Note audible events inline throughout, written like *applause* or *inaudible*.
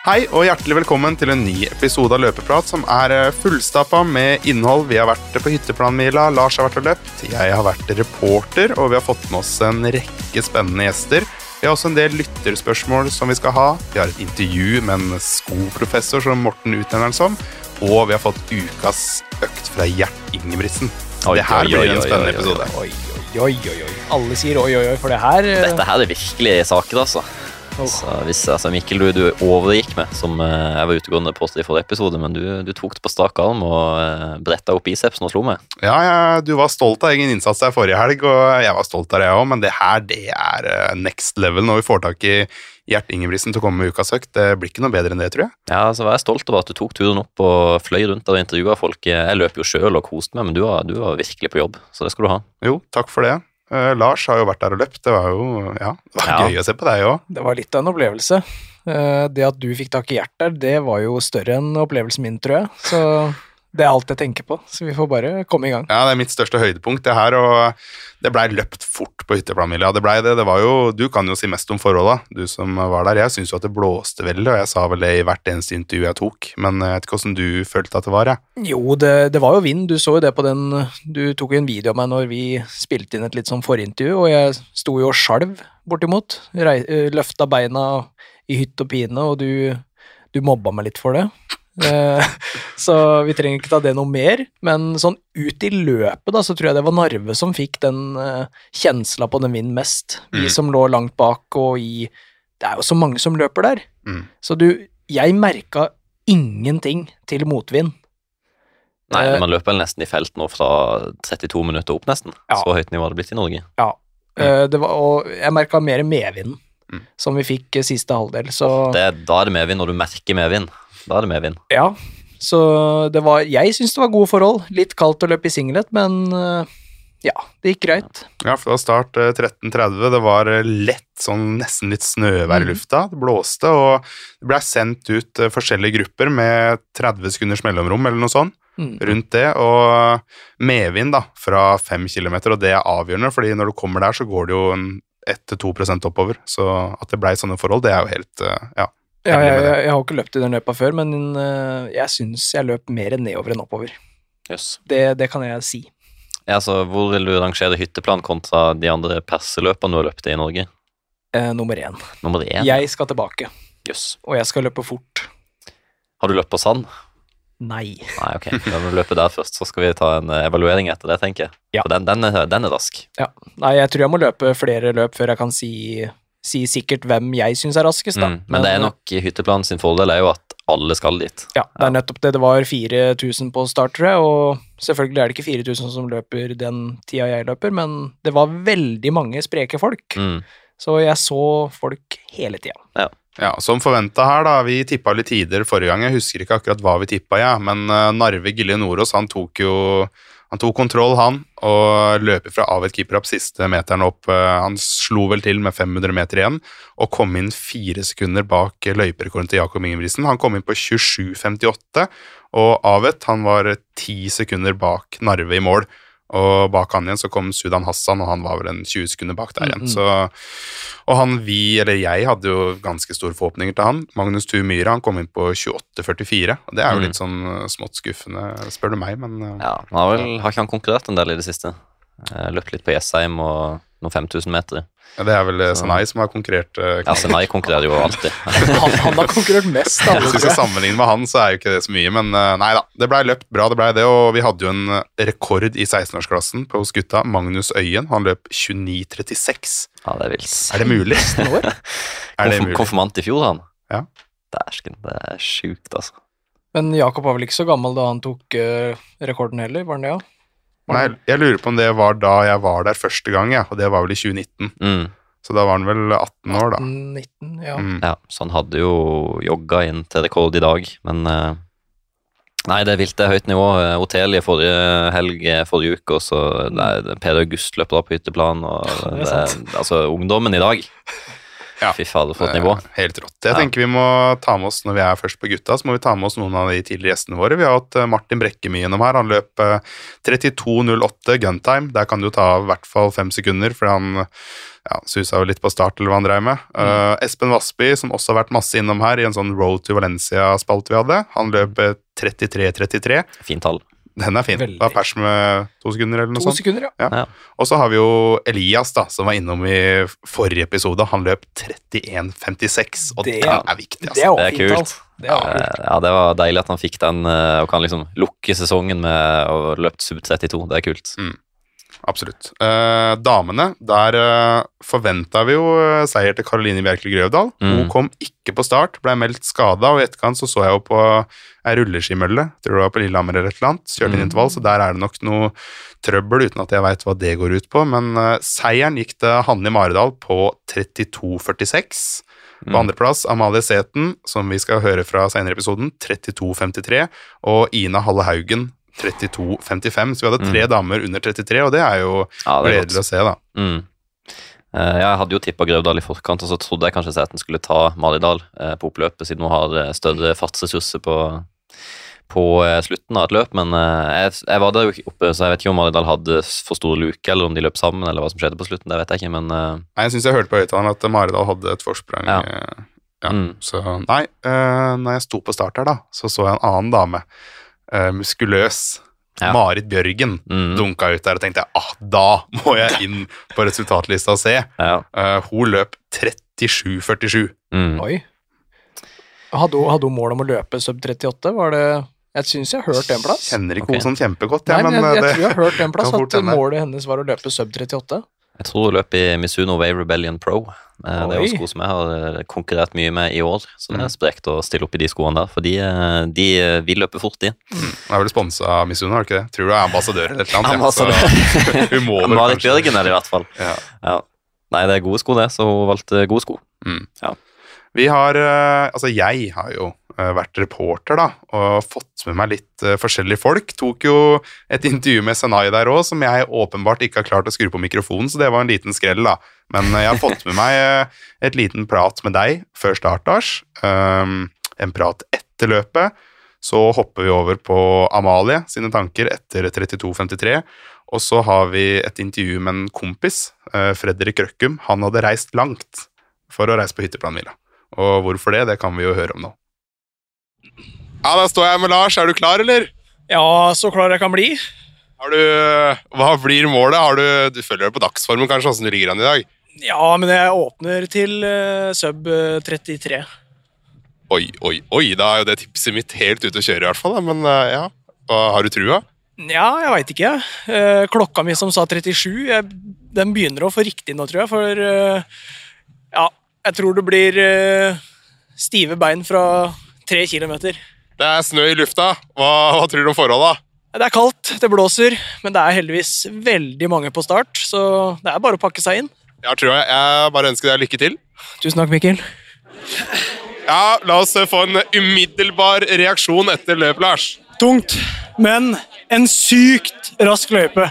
Hei og hjertelig velkommen til en ny episode av Løpeprat som er eh, fullstappa med innhold. Vi har vært på hytteplanmila, Lars har vært og løpt, jeg har vært reporter, og vi har fått med oss en rekke spennende gjester. Vi har også en del lytterspørsmål som vi skal ha. Vi har et intervju med en skoprofessor som Morten utnevner som. Og vi har fått ukas økt fra Gjert Ingebrigtsen. Det her blir en spennende episode. Oi, oi, oi, oi. Alle sier oi, oi, oi, for det her eh, Dette her er virkelig saker, altså. Så hvis, altså Mikkel, du, du overgikk meg, som eh, jeg var utegående på i forrige episode, men du, du tok det på strak arm og uh, bretta opp bicepsen og slo meg. Ja, ja, du var stolt av egen innsats der forrige helg, og jeg var stolt av det òg, men det her det er eh, next level når vi får tak i Gjert Ingebrigtsen til å komme med ukas økt. Det blir ikke noe bedre enn det, tror jeg. Ja, så var jeg stolt over at du tok turen opp og fløy rundt der og intervjua folk. Jeg løp jo sjøl og koste meg, men du var, du var virkelig på jobb, så det skal du ha. Jo, takk for det. Eh, Lars har jo vært der og løpt. Det var jo ja, det var Ja. gøy å se på deg òg. Det var litt av en opplevelse. Uh, Det at du fikk tak i Gjert der, det var jo større enn opplevelsen min, tror jeg. Så det er alt jeg tenker på. Så vi får bare komme i gang. Ja, det er mitt største høydepunkt, det her. Og det blei løpt fort på hytteplanmila. Det blei det. Det var jo Du kan jo si mest om forholda, du som var der. Jeg syns jo at det blåste veldig, og jeg sa vel det i hvert eneste intervju jeg tok. Men jeg vet ikke åssen du følte at det var, jeg. Jo, det, det var jo vind. Du så jo det på den Du tok jo en video av meg når vi spilte inn et litt sånn forintervju, og jeg sto jo og skjalv bortimot. Rei, løfta beina i hytt og pine, og du, du mobba meg litt for det. Eh, *laughs* Så vi trenger ikke ta det noe mer, men sånn ut i løpet, da, så tror jeg det var Narve som fikk den uh, kjensla på den vinden mest. Vi Mm. som lå langt bak og i Det er jo så mange som løper der. Mm. Så du Jeg merka ingenting til motvind. Nei, Eh, Man løper vel nesten i felt nå fra 32 minutter opp, nesten. Ja. Så høyt nivå har det blitt i Norge. Ja. Eh, det var, og jeg merka mer medvind Mm. som vi fikk eh, siste halvdel, så Det, da er det medvind når du merker medvind. Da er det medvind. ja. Så det var Jeg syns det var gode forhold. Litt kaldt å løpe i singlet, men eh, ja, det gikk greit. Ja, for det var start eh, 13.30. Det var eh, lett, sånn nesten litt snøvær i Mhm. lufta. Det blåste, og det blei sendt ut eh, forskjellige grupper med 30 sekunders mellomrom eller noe sånt. Mm. rundt det, og medvind da, fra 5 km, og det er avgjørende, fordi når du kommer der, så går det jo 1-2 oppover, så at det blei sånne forhold, det er jo helt, eh, ja. Ja, jeg, jeg, jeg har ikke løpt i den løypa før, men eh, jeg syns jeg løp mer nedover enn oppover. Yes. Det, det kan jeg si. Ja, så hvor vil du rangere hytteplan kontra de andre perseløpene du har løpt i i Norge? Eh, nummer én. Nummer én? Jeg skal tilbake, yes. og jeg skal løpe fort. Har du løpt på sand? Nei. Nei, ok. Da må du løpe der først, så skal vi ta en eh, evaluering etter det, tenker jeg. Ja. For den, den, er, den er rask. Nei, jeg tror jeg må løpe flere løp før jeg kan si, si sikkert hvem jeg syns er raskest, da. Mm. Men det er nok hytteplanen sin fordel er jo at alle skal dit. Ja, det er nettopp det. Det var 4000 på start, tror jeg, og selvfølgelig er det ikke 4000 som løper den tida jeg løper, men det var veldig mange spreke folk. Mm. Så jeg så folk hele tida. Ja, som forventa her, da. Vi tippa litt tider forrige gang. Jeg husker ikke akkurat hva vi tippa, ja. men eh, Narve Gille Nordås han tok jo han tok kontroll, han, og løper fra Avet keeper opp siste meteren opp. eh, Han slo vel til med 500 meter igjen, og kom inn fire sekunder bak løyperekorden til Jakob Ingebrigtsen. Han kom inn på 27,58, og Avet han var ti sekunder bak Narve i mål. Og bak han igjen så kom Sudan Hassan, og han var vel en 20 sekunder bak der igjen. Mm. Så og han vi, eller jeg, hadde jo ganske store forhåpninger til han. Magnus Thue Myhre han kom inn på 28,44. og Det er jo Mm. litt sånn uh, smått skuffende, spør du meg, men uh, Ja, han har vel har ikke han konkurrert en del i det siste? Eh, Løpt litt på Jessheim og noen 5000 meter. ja, det er vel uh, Så- Sanai som har konkurrert. Uh, Ja, Senai konkurrerer jo alltid. *laughs* Han, han har konkurrert mest, da. Hvis vi skal sammenligne med han, så er jo ikke det så mye, men uh, nei da. Det blei løpt bra, det blei det, og vi hadde jo en rekord i 16-årsklassen hos gutta. Magnus Øyen, han løp 29,36. Ja, det er vilt. Er det mulig? *laughs* Er det mulig? Konfirmant i fjor, han. Ja. Dæsken, det er sjukt, altså. Men Jakob var vel ikke så gammel da han tok uh, rekorden heller, var han det? Ja? Nei, jeg lurer på om det var da jeg var der første gang, ja, og det var vel i 2019. Mm. Så da var han vel 18 år, da. 19, ja. Mm. Ja, så han hadde jo jogga inn til rekord i dag, men eh, Nei, det er vilt, det er høyt nivå. Eh, Otelie forrige helg, eh, forrige uke, og så er- Per August løper da på hytteplan, og *laughs* Det det altså ungdommen i dag Ja. Fy fader, for et nivå. Eh, Helt rått. Jeg Ja. tenker vi må ta med oss, når vi er først på gutta, så må vi ta med oss noen av de tidligere gjestene våre. Vi har hatt eh, Martin Brekke mye gjennom her. Han løp eh, 32.08 guntime. Der kan du ta av i hvert fall fem sekunder, for han ja, susa jo litt på start, eller hva han dreiv med. Eh, Espen Vassby, som også har vært masse innom her i en sånn Road to Valencia-spalte vi hadde, han løp eh, 33.33. Fint tall. Den er fin. Veldig. Det var pers med to sekunder, eller noe To sånt. sekunder, ja. Ja. Ja. Og så har vi jo Elias, da, som var innom i forrige episode. Han løp 31,56, og det, Det- er viktig. Det altså. er Det er fint, kult. altså. Det er kult. Eh, Ja, det var deilig at han fikk den eh, og kan liksom lukke sesongen med å løpt sub 32. Det er kult. Absolutt. Eh, damene, der eh, forventa vi jo eh, seier til Karoline Bjerkeli Grøvdal. Hun Mm. kom ikke på start, ble meldt skada, og i etterkant så så jeg jo på ei rulleskimølle, tror det var på Lillehammer eller et eller annet, kjørte inn Mm. intervall, så der er det nok noe trøbbel, uten at jeg veit hva det går ut på. Men eh, seieren gikk til Hanne Maridal på 32,46. På Mm. andreplass Amalie Seten, som vi skal høre fra senere i episoden, 32,53. Og Ina Halle Haugen, 32,55. Så vi hadde tre Mm. damer under 33, og det er jo Ja, det er gledelig godt. å se, da. Mm. Eh, Jeg hadde jo tippa Grøvdal i forkant, og så trodde jeg kanskje Sæten skulle ta Maridal eh, på oppløpet, siden hun har eh, større fartsressurser på, på slutten av et løp. Men jeg, jeg var der jo ikke oppe, så jeg vet ikke om Maridal hadde for stor luke, eller om de løp sammen, eller hva som skjedde på slutten. Det vet jeg ikke, men Nei, Jeg syns jeg hørte på høyttaleren at Maridal hadde et forsprang. Ja. Ja. Mm. Så nei, når jeg sto på start her, da, så så jeg en annen dame. Eh, muskuløs. Ja. Marit Bjørgen mm, dunka ut der og tenkte jeg, ah, da må jeg inn på resultatlista og se. ja, Uh, hun løp 37,47. mm. Oi. Hadde hun, hadde hun mål om å løpe sub 38? Var det Jeg syns jeg har hørt en plass. Kjenner ikke okay. hun sånn kjempegodt, Nei, jeg, men jeg, eh, jeg tror jeg har hørt en *laughs* plass at målet hennes var å løpe sub 38. Jeg tror hun løp i Misuno Wave Rebellion Pro. Eh, Det er jo sko som jeg har eh, konkurrert mye med i år, så det Mm. er sprekt å stille opp i de skoene der. For de, eh, de vil løpe fort, de. Hun er vel sponsa av Misuno, er det ikke det? Tror du er ambassadør eller et eller annet. ja, Ambassadør. hun må *laughs* vel Marit Bjørgen er det i hvert fall. Ja. Ja. Nei, det er gode sko, det, så hun valgte gode sko. Vi har, altså jeg har jo vært reporter da, og fått med meg litt eh, forskjellige folk. Tok jo et *laughs* intervju med Senai der òg, som jeg åpenbart ikke har klart å skru på mikrofonen, så det var en liten skrell, da. Men eh, jeg har fått med meg eh, et liten prat med deg før start, Lars. Um, en prat etter løpet. Så hopper vi over på Amalie sine tanker etter 32,53. Og så har vi et intervju med en kompis, eh, Fredrik Røkkum. Han hadde reist langt for å reise på hytteplanvilla. Og hvorfor det, det kan vi jo høre om nå. Ja, da står jeg med Lars. Er du klar, eller? Ja, så klar jeg kan bli. Har du, hva blir målet? Har du, du følger deg på dagsformen, kanskje, åssen du ligger an i dag? Ja, men jeg åpner til uh, sub eh, 33. Oi, oi, oi, da er jo det tipset mitt helt ute å kjøre, i hvert fall. da. Men uh, ja, hva, har du trua? Ja, jeg veit ikke. Uh, klokka mi som sa 37, jeg, den begynner å få riktig nå, tror jeg. For eh, ja, jeg tror det blir eh, stive bein fra tre kilometer. Det er snø i lufta. Hva, hva tror du om forholda? Det er kaldt, det blåser, men det er heldigvis veldig mange på start, så det er bare å pakke seg inn. Ja, tror jeg, jeg bare ønsker deg lykke til. Tusen takk, Mikkel. Ja, La oss eh, få en umiddelbar reaksjon etter løpet, Lars. Tungt, men en sykt rask løype.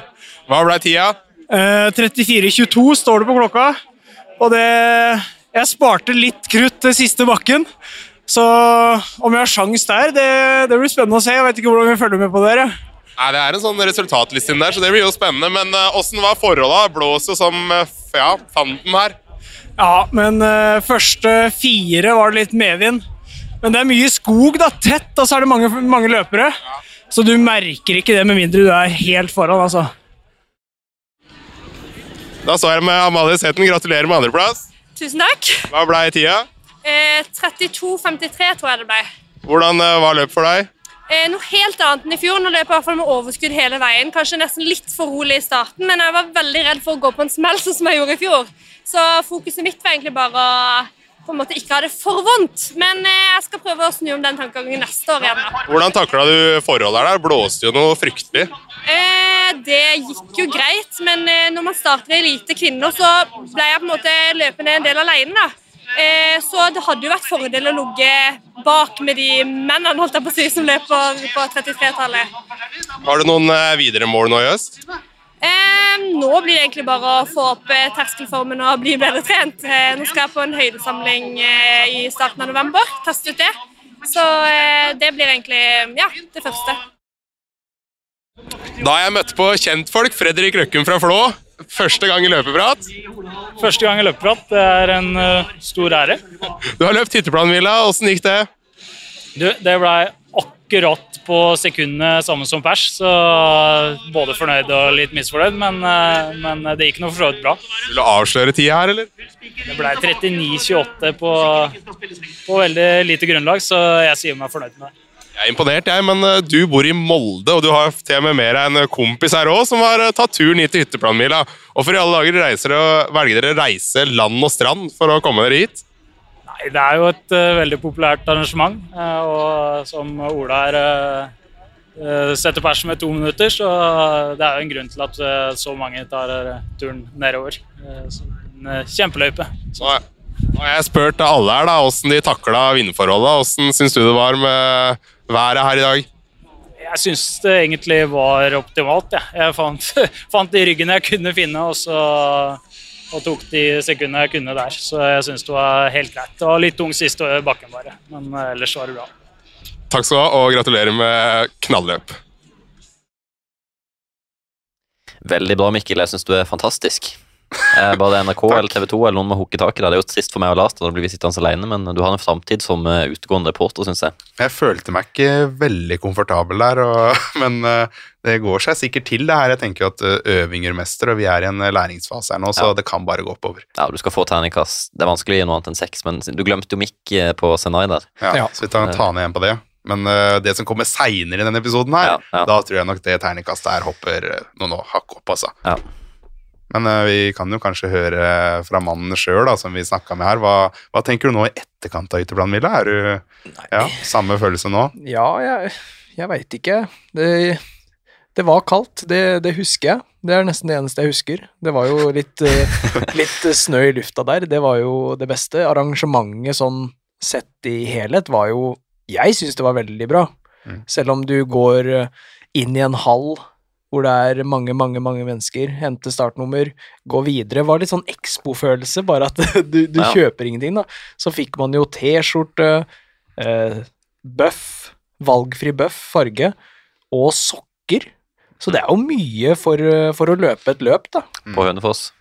Hva ble tida? Eh, 34,22 står det på klokka. Og det Jeg sparte litt krutt til siste bakken. Så om jeg har sjans der, det, det blir spennende å se. Jeg vet ikke hvordan vi følger med på dere. Nei, Det er en sånn resultatliste inn der, så det blir jo spennende. Men åssen uh, var forholda? Blåser som uh, ja, fanden her. Ja, men uh, første fire var det litt medvind. Men det er mye skog, da. Tett, og så er det mange, mange løpere. Så du merker ikke det med mindre du er helt foran, altså. Da står jeg med Amalie Seten. Gratulerer med andreplass. Tusen takk. Hva ble tida? Eh, 32,53 tror jeg det ble. Hvordan eh, var løpet for deg? Eh, noe helt annet enn i fjor. Nå løp jeg fall med overskudd hele veien. Kanskje nesten litt for rolig i starten, men jeg var veldig redd for å gå på en smell, *laughs* sånn som jeg gjorde i fjor. Så fokuset mitt var egentlig bare å på en måte ikke ha det for vondt. Men eh, jeg skal prøve å snu om den tankegangen neste år igjen. da. Hvordan takla du forholdet der? Blåste jo noe fryktelig. Eh, det gikk jo greit, men eh, når man starter i elite kvinner, så ble jeg på en måte løpende en del alene. da. Eh, så det hadde jo vært fordel å ligge bak med de mennene holdt jeg på å si, som løper på 33-tallet. Har du noen eh, videre mål nå i høst? Eh, nå blir det egentlig bare å få opp eh, terskelformen og bli bedre trent. Nå skal jeg på en høydesamling i starten av november. Teste ut det. Så det blir egentlig ja, det første. Da har jeg møtt på kjentfolk. Fredrik Røkken fra Flå. Første gang i løpeprat. Første gang i løpeprat. Det er en uh, stor ære. Du har løpt hytteplanmila. Åssen gikk det? Du, det blei akkurat på sekundene samme som pers, så både fornøyd og litt misfornøyd, men, uh, men det gikk nå for så vidt bra. Vil du avsløre tida her, eller? Det blei 39,28 på, på veldig lite grunnlag, så jeg sier meg fornøyd med det. Jeg er imponert, jeg, men eh, du bor i Molde, og du har til og med med deg en kompis her òg som har eh, tatt turen hit til hytteplanmila. Og for i alle dager reiser og velger dere reise land og strand for å komme dere hit? Nei, Det er jo et uh, veldig populært arrangement, uh, og som Ola her eh, setter pers med to minutter, så det er jo en grunn til at så mange tar turen nedover. Så en eh, kjempeløype. Nå har Og jeg spurte alle her da, hvordan de takla vindforholda. Hvordan syns du det var med været her i dag? Jeg syns det egentlig var optimalt. Ja. Jeg fant, *laughs* fant de ryggene jeg kunne finne, og, så, og tok de sekundene jeg kunne der. Så jeg syns det var helt greit. Det var litt tung siste bakken bare, men eh, ellers var det bra. Takk skal du ha, og gratulerer med knalløp. Veldig bra, Mikkel. Jeg syns du er fantastisk. Eh, Bare NRK eller TV 2 eller noen må hooke tak i deg. Det er jo trist for meg og Lars, da blir vi sittende alene, men du har en framtid som eh, utegående reporter, syns jeg. Jeg følte meg ikke veldig komfortabel der, og, *laughs* men eh, det går seg sikkert til det her. Jeg tenker jo at øvinger mester, og vi er i en læringsfase her nå, så Ja. det kan bare gå oppover. Ja, du skal få terningkast. Det er vanskelig å gi noe annet enn seks, men du glemte jo Mikk på Senai der. Ja, Ja. Så vi tar, tar ned igjen på det. Men det som kommer seinere i denne episoden her, Ja, ja. da tror jeg nok det terningkastet her hopper noen hakk opp, altså. Ja. Men eh, vi kan jo kanskje høre fra mannen sjøl, som vi snakka med her. Hva, hva tenker du nå i etterkant av Ytterplan Milla? Er du ja, samme følelse nå? Ja, jeg, jeg veit ikke. Det, det var kaldt, det, det husker jeg. Det er nesten det eneste jeg husker. Det var jo litt, eh, *laughs* litt snø i lufta der. Det var jo det beste. Arrangementet sånn sett i helhet var jo Jeg syns det var veldig bra. Mm. Selv om du går eh, inn i en hall hvor det er mange, mange mange mennesker, hente startnummer, gå videre. var litt sånn Expo-følelse, bare at *laughs* du, du Ja. kjøper ingenting, da. Så fikk man jo T-skjorte, eh, bøff, valgfri bøff, farge, og sokker. Så det er jo mye for, eh, for å løpe et løp, da. På Hønefoss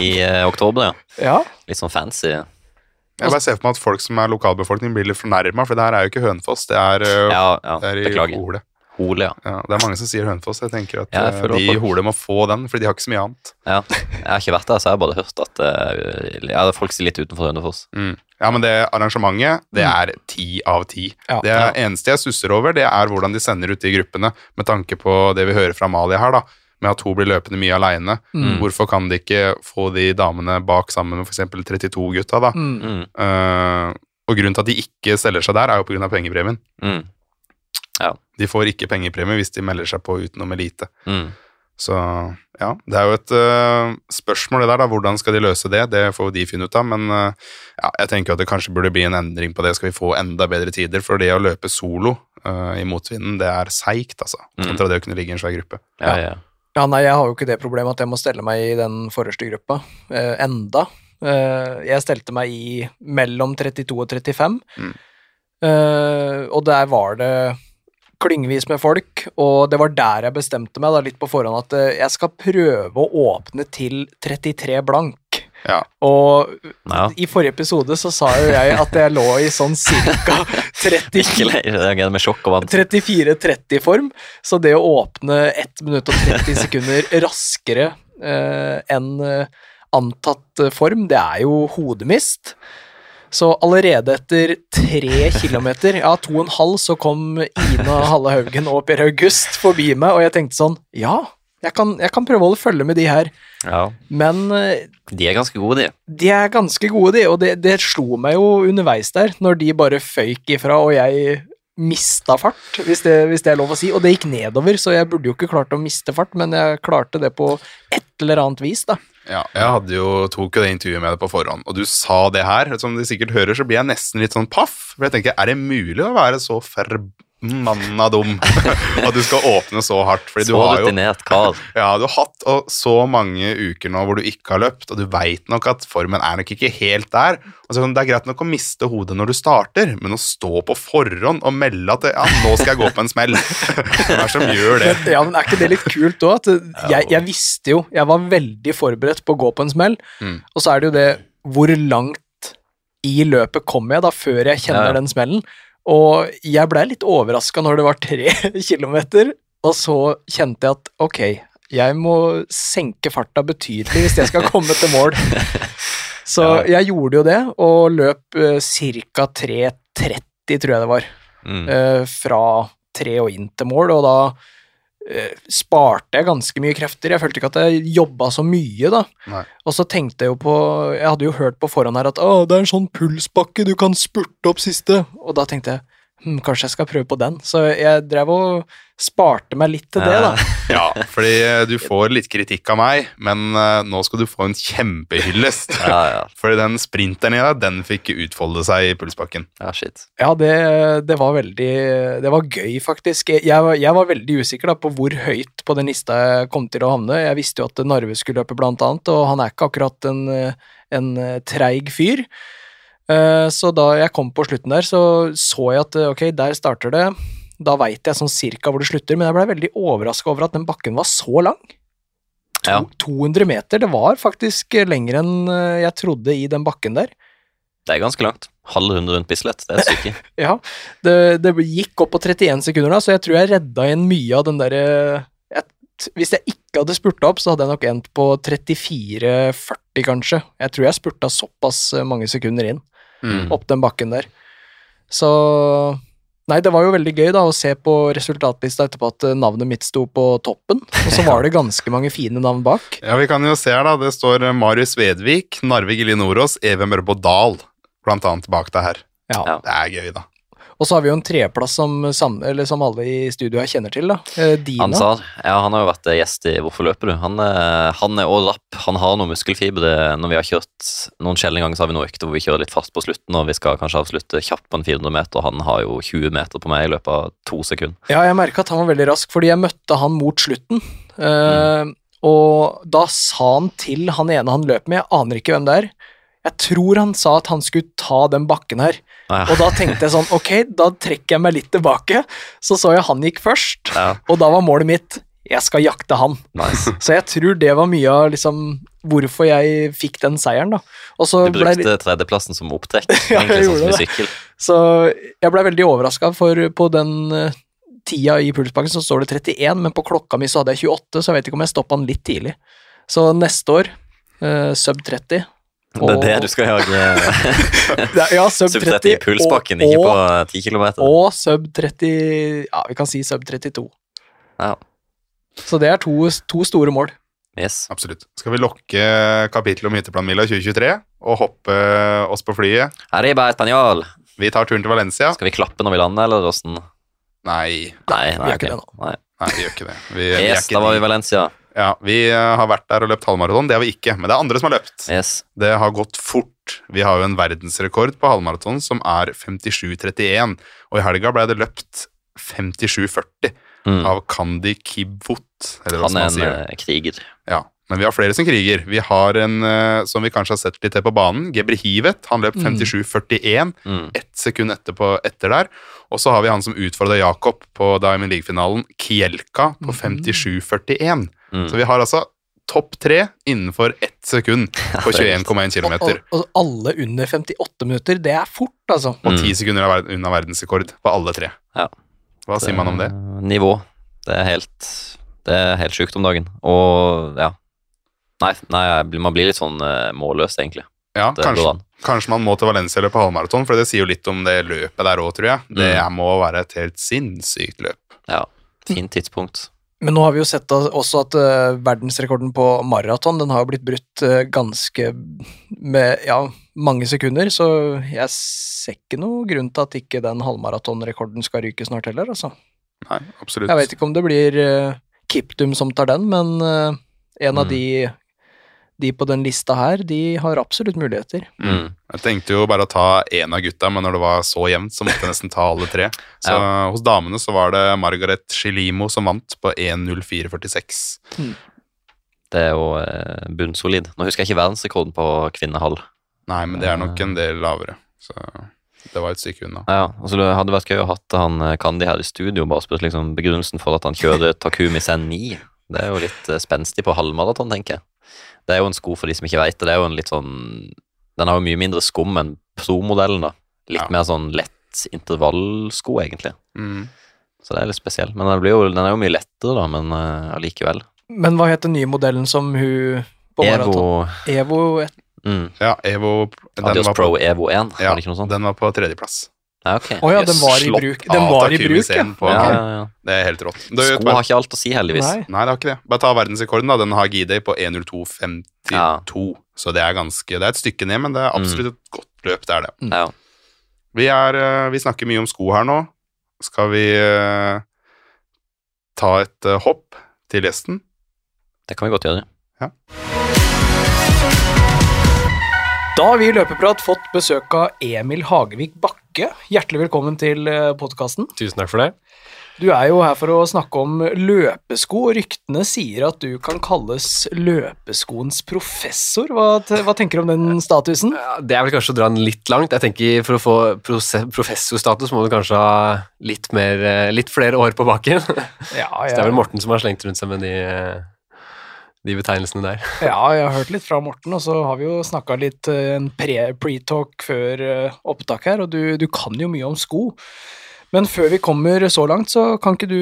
i eh, oktober, ja. Ja, Litt sånn fancy. Jeg bare ser for meg at folk som er lokalbefolkning blir litt fornærma, for det her er jo ikke Hønefoss, det er, eh, Ja, ja, det er i beklager. Hole. Ja. Ja, det er mange som sier Hønefoss. Jeg tenker at Ja, jeg eh, de i Hole må få den, fordi de har ikke så mye annet. ja. Jeg har ikke vært der, så jeg har bare hørt at eh, ja, folk sier litt utenfor Hønefoss. Mm. Ja, men det arrangementet, det er ti av ti. Ja. det eneste jeg stusser over, det er hvordan de sender ut de gruppene, med tanke på det vi hører fra Amalie her, da, med at hun blir løpende mye aleine. Mm. Hvorfor kan de ikke få de damene bak sammen med f.eks. 32-gutta, da? mm. Mm. Eh, og grunnen til at de ikke selger seg der, er jo pga. pengepremien. Mm. De får ikke pengepremie hvis de melder seg på utenom elite. Mm. Så ja, det er jo et uh, spørsmål det der, da. Hvordan skal de løse det? Det får jo de finne ut av, men uh, ja, jeg tenker jo at det kanskje burde bli en endring på det. Skal vi få enda bedre tider? For det å løpe solo uh, i motvinden, det er seigt, altså. Mm. Kontra det å kunne ligge i en svær gruppe. Ja, ja. Ja, nei, jeg har jo ikke det problemet at jeg må stelle meg i den forreste gruppa. Eh, enda. Eh, jeg stelte meg i mellom 32 og 35. Mm. Eh, og der var det klyngevis med folk, og det var der jeg bestemte meg da, litt på forhånd at eh, jeg skal prøve å åpne til 33 blank. Ja. Og Ja. i forrige episode så sa jo jeg at jeg lå i sånn cirka 30 Ikke le- jeg reagerer med sjokk og vant. 34-30-form, så det å åpne 1 minutt og 30 sekunder raskere eh, enn eh, antatt eh, form, det er jo hodemist. Så allerede etter tre kilometer, ja, to og en halv, så kom Ina Halle Haugen og Per August forbi meg, og jeg tenkte sånn, ja, jeg kan, jeg kan prøve å følge med de her, Ja. men eh, De er ganske gode, de. de er ganske gode, de, og det, det slo meg jo underveis der, når de bare føyk ifra, og jeg mista fart, hvis det, hvis det er lov å si. Og det gikk nedover, så jeg burde jo ikke klart å miste fart, men jeg klarte det på et eller annet vis, da. Ja, jeg hadde jo, tok jo det intervjuet med deg på forhånd, og du sa det her. Som de sikkert hører, så blir jeg nesten litt sånn paff. For jeg tenker, er det mulig å være så mannen er dum. *laughs* at du skal åpne så hardt. Fordi du har rutinert Carl. *laughs* ja, du har hatt og, så mange uker nå hvor du ikke har løpt, og du veit nok at formen er nok ikke helt der. Altså, det er greit nok å miste hodet når du starter, men å stå på forhånd og melde at ja, nå skal jeg gå på en smell *laughs* Hvem er det som gjør det? Ja, men Er ikke det litt kult òg? Jeg, jeg visste jo Jeg var veldig forberedt på å gå på en smell, Mm. og så er det jo det Hvor langt i løpet kom jeg da før jeg kjenner ja. den smellen? Og jeg blei litt overraska når det var tre *laughs* kilometer, og så kjente jeg at ok, jeg må senke farta betydelig hvis jeg skal komme til mål. *laughs* Så jeg gjorde jo det, og løp uh, ca. 3.30, tror jeg det var Mm. eh, fra tre og inn til mål, og da sparte jeg ganske mye krefter. Jeg følte ikke at jeg jobba så mye, da. Nei. Og så tenkte jeg jo på Jeg hadde jo hørt på forhånd her at å, det er en sånn pulsbakke, du kan spurte opp siste. Og da tenkte jeg hm, kanskje jeg skal prøve på den. Så jeg drev og sparte meg litt til det, da. Ja, fordi eh, du får litt kritikk av meg, men eh, nå skal du få en kjempehyllest. *laughs* Ja, ja. Fordi den sprinteren i deg, den fikk utfolde seg i pulsbakken. ja, shit. Ja, det, det var veldig Det var gøy, faktisk. Jeg, var- jeg var veldig usikker da, på hvor høyt på den lista jeg kom til å havne. Jeg visste jo at Narve skulle løpe, blant annet, og han er ikke akkurat en, eh, en eh, treig fyr. Eh, Så da jeg kom på slutten der, så så jeg at eh, ok, der starter det. Da veit jeg sånn cirka hvor det slutter, men jeg blei veldig overraska over at den bakken var så lang. To, Ja. 200 meter, det var faktisk lenger enn eh, jeg trodde i den bakken der. Det er ganske langt. Halv runde rundt Bislett, det er et stykke. *laughs* Ja, det, det gikk opp på 31 sekunder da, så jeg tror jeg redda igjen mye av den derre Hvis jeg ikke hadde spurta opp, så hadde jeg nok endt på 34-40, kanskje. Jeg tror jeg spurta såpass eh, mange sekunder inn, Mm. opp den bakken der. Så Nei, det var jo veldig gøy da å se på resultatlista etterpå at eh, navnet mitt sto på toppen, og så *laughs* var det ganske mange fine navn bak. Ja, vi kan jo se her, da. Det står eh, Marius Vedvik, Narvik Gilje Nordås, Even Mørbo Dahl, blant annet bak deg her. Ja. Det er gøy, da. Og så har vi jo en treplass som, sam- eller som alle i studioet kjenner til, da. Eh, Dina. Ansar, ja, han har jo vært eh, gjest i Hvorfor løper du? Han, eh, han er også rapp. Han har noe muskelfiber. Det, når vi har kjørt noen sjeldne ganger, så har vi noen økter hvor vi kjører litt fast på slutten, og vi skal kanskje avslutte kjapt på en 400 meter, og han har jo 20 meter på meg i løpet av to sekunder. Ja, jeg merka at han var veldig rask, fordi jeg møtte han mot slutten. Eh, Og da sa han til han ene han løp med, jeg aner ikke hvem det er Jeg tror han sa at han skulle ta den bakken her. Ja. Og da tenkte jeg sånn, ok, da trekker jeg meg litt tilbake. Så så jeg han gikk først, ja, og da var målet mitt jeg skal jakte han. nice. Så jeg tror det var mye av liksom hvorfor jeg fikk den seieren, da. Og så Du ble, brukte tredjeplassen som opptrekk, *laughs* Ja, jeg egentlig sånn gjorde som i det. sykkel. Så jeg ble veldig overraska, for på den eh, tida i pulsbakken så står det 31, men på klokka mi så hadde jeg 28, så jeg vet ikke om jeg stoppa den litt tidlig. Så neste år, uh, sub 30. Det er det du skal *laughs* jage Ja, sub sub 30. 30 i pulsbakken, og, ikke på 10 km. og sub 30 Ja, vi kan si sub 32. Ja. Så det er to, to store mål. Yes. Absolutt. Skal vi lokke kapittelet om hytteplanmila 2023 og hoppe oss på flyet? Arriba Español. Vi tar turen til Valencia. Skal vi klappe når vi lander, eller åssen? Nei, Nei, vi nei, gjør ikke det nå. Nei. nei, vi gjør ikke det. Vi, vi er ikke da var vi i Valencia. Ja, vi eh, har vært der og løpt halvmaraton. Det har vi ikke, men det er andre som har løpt. Yes. Det har gått fort. Vi har jo en verdensrekord på halvmaraton som er 57,31, og i helga ble det løpt 57,40 Mm. av Kandi Kibwot. Han er en eh, kriger. Ja, men vi har flere som kriger. Vi har en eh, som vi kanskje har sett litt til på banen, Gebrihivet. Han løp 57,41, Mm. ett sekund etterpå etter der. Og så har vi han som utfordra Jakob på Diamond League-finalen, Kielka, på 57,41. Mm. Så vi har altså topp tre innenfor ett sekund *laughs* på er 21,1 Og, km. og, og alle under 58 minutter, det er fort, altså. Og Mm. ti sekunder er unna verdensrekord på alle tre. Ja. Hva sier man om det? Nivå. Det er helt Det er helt sjukt om dagen. Og ja. Nei, nei man blir litt sånn eh, målløs, egentlig. Ja, Det kanskje, kanskje man må til Valencia eller på halvmaraton, for det sier jo litt om det løpet der òg, tror jeg. Det Mm. må være et helt sinnssykt løp. Ja. Fint tidspunkt. Men nå har vi jo sett også at eh, verdensrekorden på maraton den har jo blitt brutt eh, ganske med ja, mange sekunder, så jeg ser ikke noe grunn til at ikke den halvmaratonrekorden skal ryke snart heller, altså. Nei, absolutt. Jeg vet ikke om det blir eh, Kiptum som tar den, men en av Mm. de de på den lista her, de har absolutt muligheter. Mm. Jeg tenkte jo bare å ta én av gutta, men når det var så jevnt, så måtte jeg nesten ta alle tre. Så hos damene så var det Margaret Shilimo som vant på 1.04,46. Det er jo eh, bunnsolid. Nå husker jeg ikke verdensrekorden på kvinnehall. Nei, men det er nok en del lavere. Så det var et stykke unna. Ja, altså Det hadde vært gøy å hatt han eh, Kandi her i studio bare spurt liksom begrunnelsen for at han kjører Takumi Sen 9. Det er jo litt eh, spenstig på halvmaraton, tenker jeg. Det er jo en sko for de som ikke veit det. Det er jo en litt sånn Den har jo mye mindre skum enn Pro-modellen, da. Litt Ja. mer sånn lett intervallsko, egentlig. Mm. Så det er litt spesiell. Men den, blir jo, den er jo mye lettere, da, men allikevel. Uh, Men hva het den nye modellen som hun på maraton? Evo Evo 1 mm, Ja, Evo den Adios var, Pro på, Evo 1, ja, var det ikke noe sånt? den var på tredjeplass. Ja, Oh, ja, den var i bruk. Den var i bruk, ja. Ja, ja, ja. Det er helt rått. Du, Sko bare, har ikke alt å si, heldigvis. Nei. nei, det har ikke det. Bare ta verdensrekorden, da. Den har G-Day på 1.02,52. Ja. Så det er ganske Det er et stykke ned, men det er absolutt et godt løp, det er det. Ja. Vi, er, eh, vi snakker mye om sko her nå. Skal vi eh, ta et eh, hopp til gjesten? Det kan vi godt gjøre. Da har vi i Løpeprat fått besøk av Emil Hagevik Bakke. Hjertelig velkommen til podkasten. Tusen takk for det. Du er jo her for å snakke om løpesko, og ryktene sier at du kan kalles løpeskoens professor. Hva, hva tenker du om den statusen? Det er vel kanskje å dra den litt langt. Jeg tenker For å få professorstatus må du kanskje ha litt, mer, eh, litt flere år på baken. *laughs* Så Ja, det er vel Morten som har slengt rundt seg med de, eh, de betegnelsene der. *laughs* Ja, jeg har hørt litt fra Morten, og så har vi jo snakka litt eh, en pre- pre-talk før eh, opptak her, og du, du kan jo mye om sko. Men før vi kommer så langt, så kan ikke du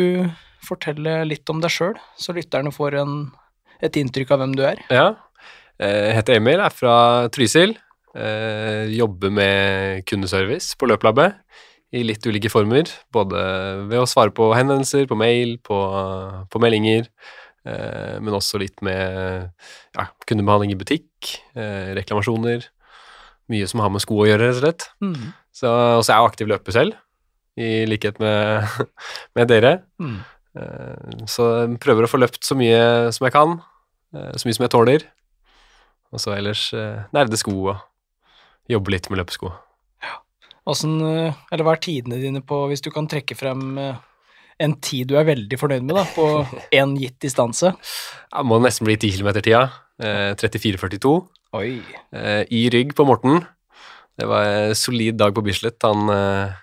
fortelle litt om deg sjøl, så lytterne får en, et inntrykk av hvem du er? Ja. eh, Jeg heter Emil, er fra Trysil. Jobber med kundeservice på Løplabbet i litt ulike former. Både ved å svare på henvendelser, på mail, på, på meldinger. Eh, Men også litt med ja, kundebehandling i butikk, eh, reklamasjoner. Mye som har med sko å gjøre, rett og slett. Mm. Så, og så er jeg aktiv løper selv, i likhet med, *laughs* med dere. Mm. Eh, Så jeg prøver å få løpt så mye som jeg kan, så mye som jeg tåler. Og så ellers nerde sko og jobbe litt med løpesko. Åssen, eh, eller hva er tidene dine på, hvis du kan trekke frem en tid du er veldig fornøyd med, da, på *laughs* én gitt distanse? Det må nesten bli 10 km-tida. Eh, 34,42. Oi. Eh, I rygg på Morten. Det var en solid dag på Bislett. Han eh,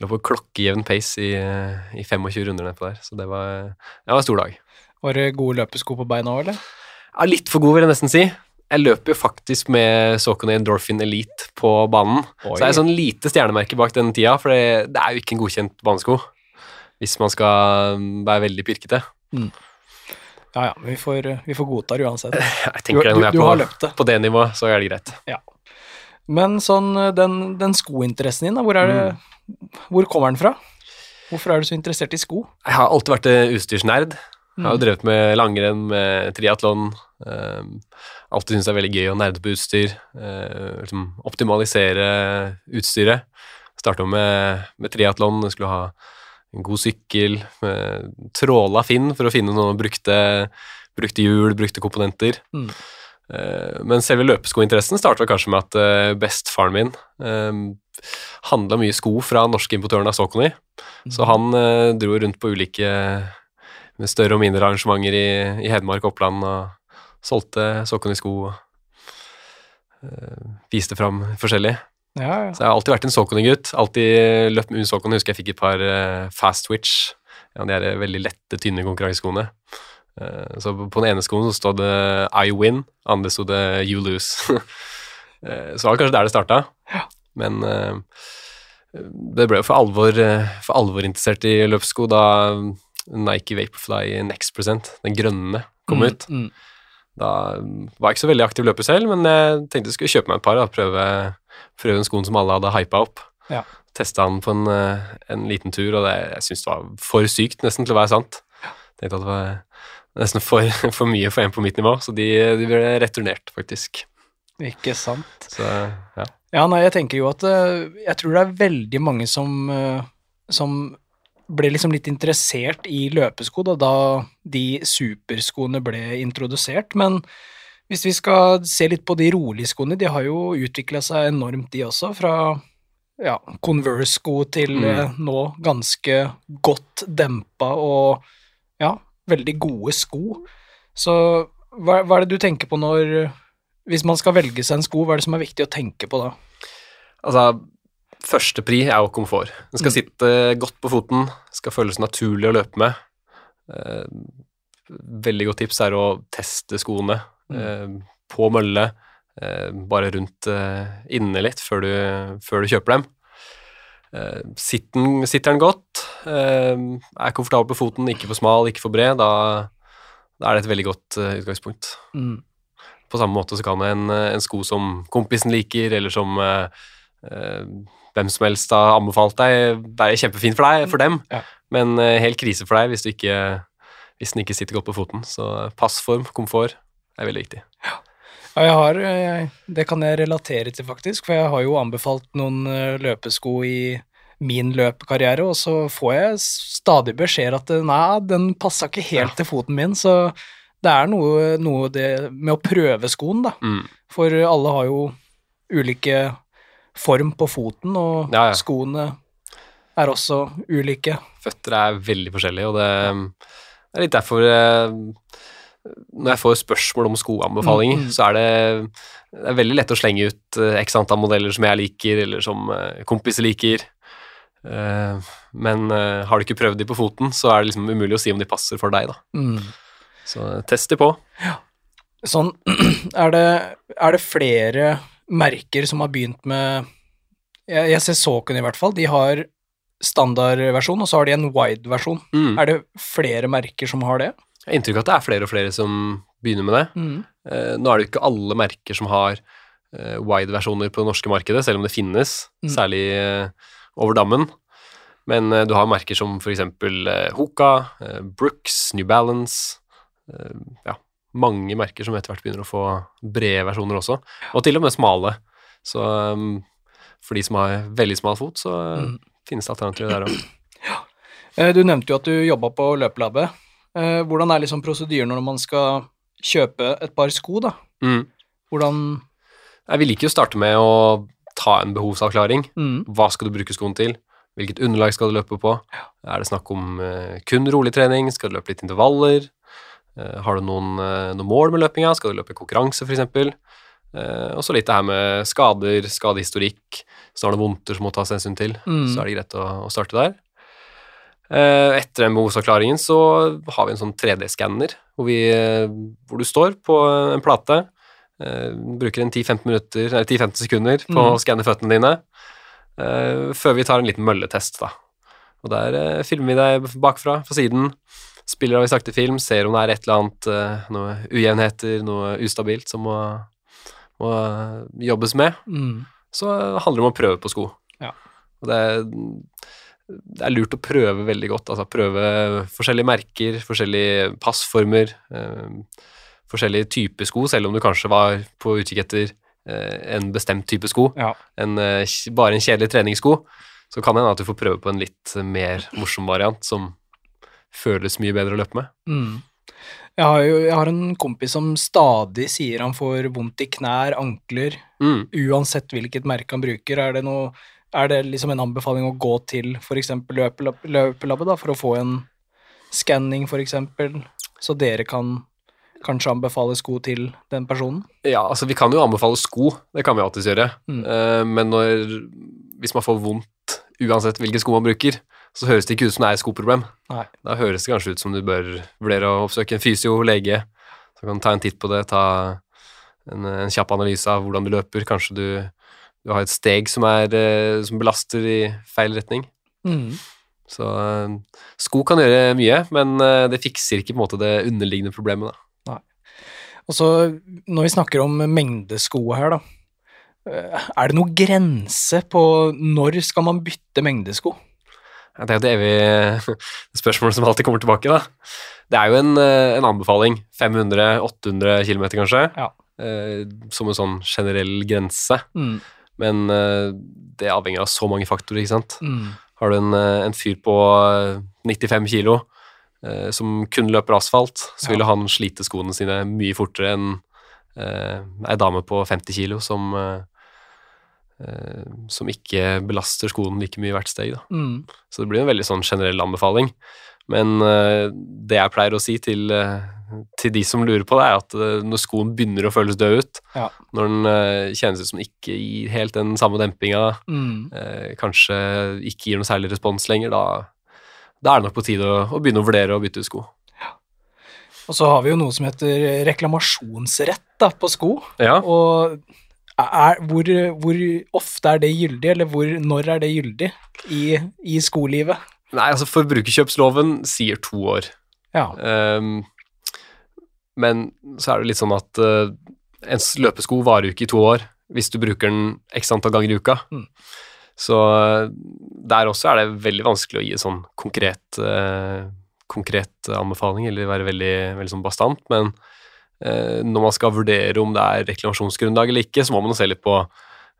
lå på klokkejevn pace i, eh, i 25 runder nedpå der, så det var, det var en stor dag. Var det gode løpesko på beina òg, eller? Ja, litt for god, vil jeg nesten si. Jeg løper jo faktisk med Saucony Endorphin Elite på banen. Så det er et sånn lite stjernemerke bak den tida, for det, det er jo ikke en godkjent banesko. Hvis man skal være veldig pirkete. Ja ja, vi får, vi får godta det uansett. *laughs* Jeg tenker du, når jeg er har på, løpt det. på det nivået, så er det greit. Men sånn, den, den skointeressen din, da, hvor, det, hvor kommer den fra? Hvorfor er du så interessert i sko? Jeg har alltid vært utstyrsnerd. Jeg har jo Mm. drevet med langrenn, med triatlon. Um, alltid syntes det er veldig gøy å nerde på utstyr. Uh, liksom optimalisere utstyret. Starta med, med triatlon. Skulle ha en god sykkel. eh, tråla Finn for å finne noen brukte, brukte hjul, brukte komponenter. Mm. Eh, men selve løpeskointeressen starta kanskje med at eh, bestefaren min uh, handla mye sko fra norske importøren av Saucony. Så han eh, dro rundt på ulike med større og mindre arrangementer i, i Hedmark og Oppland og solgte Saucony-sko og eh, viste fram forskjellig. Ja, ja. Så jeg har alltid vært en Saucony-gutt. Alltid løpt med Saucony. Husker jeg fikk et par eh, Fast Twitch. Ja, de er veldig lette, tynne konkurranseskoene. Eh, så på den ene skoen så stod det I win, andre stod det You lose. *laughs* Eh, så var det kanskje der det starta. Men det ble jo for alvor, for alvor interessert i løpssko da Nike Vaporfly Next Percent, den grønne, kom ut. Mm, mm. Da var jeg ikke så veldig aktiv løper selv, men jeg tenkte jeg skulle kjøpe meg et par og prøve, prøve en skoen som alle hadde hypa opp. Ja. Testa den på en, eh, en liten tur, og det, jeg syntes det var for sykt nesten til å være sant. Tenkte at det var nesten for, *laughs* for mye for en på mitt nivå, så de, de ble returnert, faktisk. Ikke sant. Så ja. Ja, nei, jeg tenker jo at eh, jeg tror det er veldig mange som, eh, som ble liksom litt interessert i løpesko da, da de superskoene ble introdusert, men Hvis vi skal se litt på de rolige skoene, de har jo utvikla seg enormt, de også. Fra ja, Converse-sko til Mm. eh, nå ganske godt dempa og ja, veldig gode sko. Så hva, hva er det du tenker på når Hvis man skal velge seg en sko, hva er det som er viktig å tenke på da? Altså, første pri er jo komfort. Den skal Mm. sitte godt på foten, skal føles naturlig å løpe med. Eh, veldig godt tips er å teste skoene eh, på mølle, eh, bare rundt eh, inne litt før du, før du kjøper dem. Eh, sitter, sitter den godt, eh, er komfortabel på foten, ikke for smal, ikke for bred, da, da er det et veldig godt utgangspunkt. Mm. På samme måte så kan en, en sko som kompisen liker, eller som hvem som helst har anbefalt deg, være kjempefin for deg, for dem, Ja. men helt krise for deg hvis, du ikke, hvis den ikke sitter godt på foten. Så passform, komfort, er veldig viktig. Ja, jeg har jeg, Det kan jeg relatere til, faktisk, for jeg har jo anbefalt noen eh, løpesko i min løpekarriere, og så får jeg stadig beskjed at eh, nei, den passa ikke helt til foten min, så det er noe, noe det med å prøve skoen, da. Mm. For alle har jo ulike form på foten, og Ja, ja. skoene er også ulike. Føtter er veldig forskjellige, og det er litt derfor eh, når jeg får spørsmål om skoanbefalinger, Mm, mm. så er det, det er veldig lett å slenge ut eh, x antall modeller som jeg liker, eller som eh, kompiser liker. Eh, men har du ikke prøvd de på foten, så er det liksom umulig å si om de passer for deg. da. Mm. Så test de på. Sånn, *clears throat* er det, er det flere merker som har begynt med Jeg, jeg ser Saucony i hvert fall. De har standardversjon, og så har de en wide-versjon. Mm. Er det flere merker som har det? Jeg har inntrykk av at det er flere og flere som begynner med det. Eh, nå er det jo ikke alle merker som har eh, wide-versjoner på det norske markedet, selv om det finnes, Mm. særlig eh, over dammen. Men du har merker som eksempel eh, Hoka, Brooks, New Balance Ja, mange merker som etter hvert begynner å få brede versjoner også, og til og med smale. Så for de som har veldig smal fot, så Mm. finnes det alternativer der òg. *clears throat* Ja. Du nevnte jo at du jobba på løpelabbet. Eh, Hvordan er liksom prosedyren når man skal kjøpe et par sko, da? Mm. Hvordan Vi liker jo å starte med å ta en behovsavklaring. mm. Hva skal du bruke skoen til? Hvilket underlag skal du løpe på? Er det snakk om eh, kun rolig trening? Skal du løpe litt intervaller? Eh, har du noen, noen mål med løpinga? Skal du løpe konkurranse, f.eks.? Uh, og så litt det her med skader, skadehistorikk. Så har du vondter som må tas hensyn til. Mm. Så er det greit å, å starte der. Eh, etter den behovsavklaringen så har vi en sånn 3D-skanner hvor, eh, hvor du står på en plate. eh, bruker en 10-15 minutter, eller 10-15 sekunder på Mm. å skanne føttene dine. før vi tar en liten mølletest, da. Og der filmer vi deg bakfra, fra siden. Spiller av i sakte film, ser om det er et eller annet, noe ujevnheter, noe ustabilt som må, må jobbes med. Mm. Så handler det om å prøve på sko. Ja. Og det er, det er lurt å prøve veldig godt. Altså prøve forskjellige merker, forskjellige passformer, eh, forskjellige typer sko, selv om du kanskje var på utkikk etter eh, en bestemt type sko. Ja. En, eh, bare en kjedelig treningssko. Så kan det hende at du får prøve på en litt mer morsom variant som føles mye bedre å løpe med. Mm. Jeg har jo jeg har en kompis som stadig sier han får vondt i knær, ankler, Mm. uansett hvilket merke han bruker. Er det, noe, er det liksom en anbefaling å gå til f.eks. Løpelab, løpelabbet da, for å få en skanning, f.eks., så dere kan kanskje anbefale sko til den personen? Ja, altså vi kan jo anbefale sko, det kan vi alltids gjøre. Mm. Uh, men når, hvis man får vondt uansett hvilke sko man bruker, så høres det ikke ut som det er et skoproblem. Nei. Da høres det kanskje ut som du bør vurdere å oppsøke en fysio, lege, så kan ta en titt på det, ta en, en kjapp analyse av hvordan du løper. Kanskje du, du har et steg som, er, eh, som belaster i feil retning. Mm. Så eh, sko kan gjøre mye, men eh, det fikser ikke på en måte det underliggende problemet. Da. Og så, når vi snakker om mengdesko her, da. Er det noen grense på når skal man bytte mengdesko? Det er jo det evige *laughs* spørsmålet som alltid kommer tilbake. da. Det er jo en, en anbefaling. 500-800 km, kanskje. Ja. Som en sånn generell grense. Mm. Men eh, det avhenger av så mange faktorer, ikke sant. Mm. Har du en, eh, en fyr på eh, 95 kilo eh, som kun løper asfalt, så vil Ja. han slite skoene sine mye fortere enn eh, ei dame på 50 kilo som, som ikke belaster skoen like mye hvert steg. Mm. Så det blir en veldig sånn generell anbefaling. Men det jeg pleier å si til, til de som lurer på det, er at eh, når skoen begynner å føles død ut, Ja. når den eh, kjennes ut som ikke gir helt den samme dempinga, Mm. eh, kanskje ikke gir noe særlig respons lenger, da, da er det nok på tide å, å begynne å vurdere å bytte ut sko. Og så har vi jo noe som heter reklamasjonsrett da, på sko. Ja, Og er, hvor, hvor ofte er det gyldig, eller hvor, når er det gyldig i, i skolivet? Nei, altså Forbrukerkjøpsloven sier to år. Ja. Ehm, men så er det litt sånn at uh, en løpesko varer jo ikke i to år hvis du bruker den x antall ganger i uka. Mm. Så eh, der også er det veldig vanskelig å gi en sånn konkret, uh, konkret anbefaling, eller være veldig, veldig sånn bastant. Men uh, når man skal vurdere om det er reklamasjonsgrunnlag eller ikke, så må man se litt på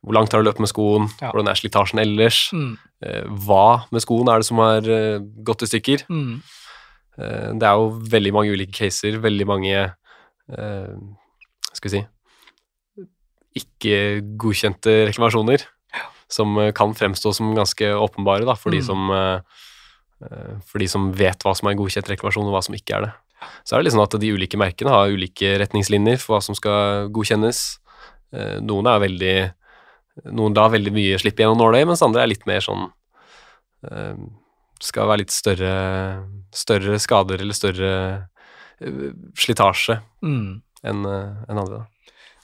hvor langt har du løpt med skoen, Ja. hvordan er slitasjen ellers, Mm. uh, hva med skoen er det som har eh, gått i stykker. Mm. Eh, Det er jo veldig mange ulike caser, veldig mange eh, Skal vi si ikke godkjente reklamasjoner som eh, kan fremstå som ganske åpenbare da, for, de Mm. som, eh, eh, for de som vet hva som er godkjent reklamasjon, og hva som ikke er det. Så er det liksom at de ulike merkene har ulike retningslinjer for hva som skal godkjennes. Noen er veldig Noen lar veldig mye slippe gjennom nåløyet, mens andre er litt mer sånn Skal være litt større, større skader eller større eh, slitasje Mm. enn en andre. Da.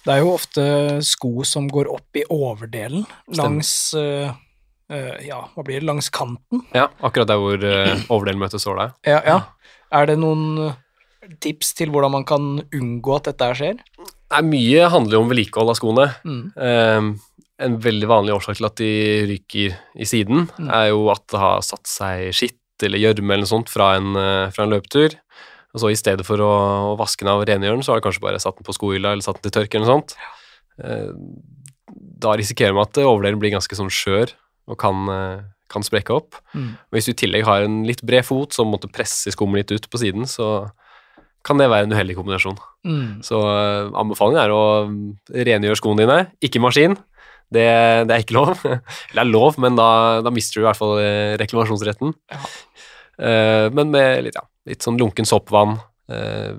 Det er jo ofte sko som går opp i overdelen langs uh, eh, Ja, hva blir det? Langs kanten? Ja, akkurat der hvor uh, overdelen møter såla. Ja, ja. Er det noen eh, tips til hvordan man kan unngå at dette skjer? Nei, mye handler jo om vedlikehold av skoene. Mm. En veldig vanlig årsak til at de ryker i siden, Mm. er jo at det har satt seg skitt eller gjørme eller noe sånt fra en, eh, fra en løpetur. Og så i stedet for å, å vaske den av og rengjøre den, så har du kanskje bare satt den på skohylla eller satt den til tørke eller noe sånt. Eh, da risikerer man at overdelen blir ganske sånn skjør og kan, eh, kan sprekke opp. Mm. Hvis du i tillegg har en litt bred fot som måtte presse skummet litt ut på siden, så kan det være en uheldig kombinasjon. Mm. Så anbefalingen er å mm, rengjøre skoene dine, ikke maskin. Det, det er ikke lov. *laughs* Eller det er lov, men da, da mister du i hvert fall eh, reklamasjonsretten. Ja. Eh, men med litt, ja, litt sånn lunken soppvann. Eh,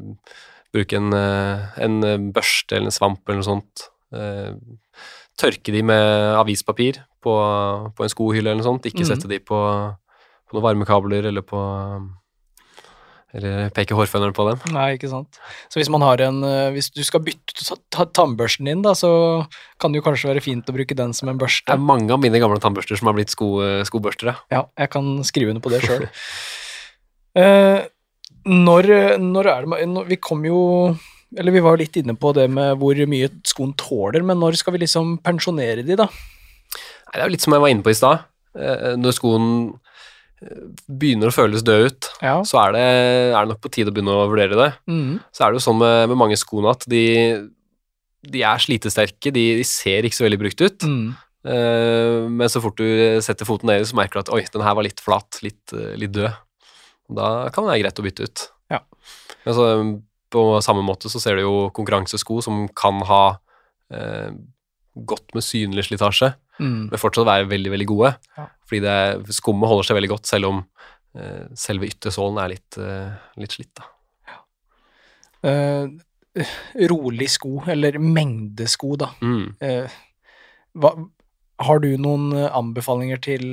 bruke en, eh, en børste eller en svamp eller noe sånt. Tørke de med avispapir på, på en skohylle eller noe sånt. Ikke Mhm. sette de på, på noen varmekabler eller på Eller peke hårføneren på dem. Nei, ikke sant. Så hvis man har en eh, Hvis du skal bytte tannbørsten din, da, så kan det jo kanskje være fint å bruke den som en børste. Det er mange av mine gamle tannbørster som har blitt sko, skobørster. Ja. Ja, jeg kan skrive under på det sjøl. *laughs* når, når er det når, Vi kom jo Eller vi var jo litt inne på det med hvor mye skoen tåler, men når skal vi liksom pensjonere de, da? Nei, Det er jo litt som jeg var inne på i stad. Eh, Når skoen eh, begynner å føles død ut, Ja. så er det, er det nok på tide å begynne å vurdere det. Mm. Så er det jo sånn med, med mange skoene at de, de er slitesterke, de, de ser ikke så veldig brukt ut. Mm. Uh, Men så fort du setter foten ned, så merker du at oi, den her var litt flat, litt, eh, litt død. Da kan det være greit å bytte ut. Ja. Altså, på samme måte så ser du jo konkurransesko som kan ha uh, godt med synlig slitasje, Mm. men fortsatt være veldig, veldig gode. Ja. Fordi det, skummet holder seg veldig godt, selv om uh, selve yttersålen er litt, uh, litt slitt. Da. Uh, rolig sko, eller mengdesko, da. Mm. Hva, har du noen anbefalinger til,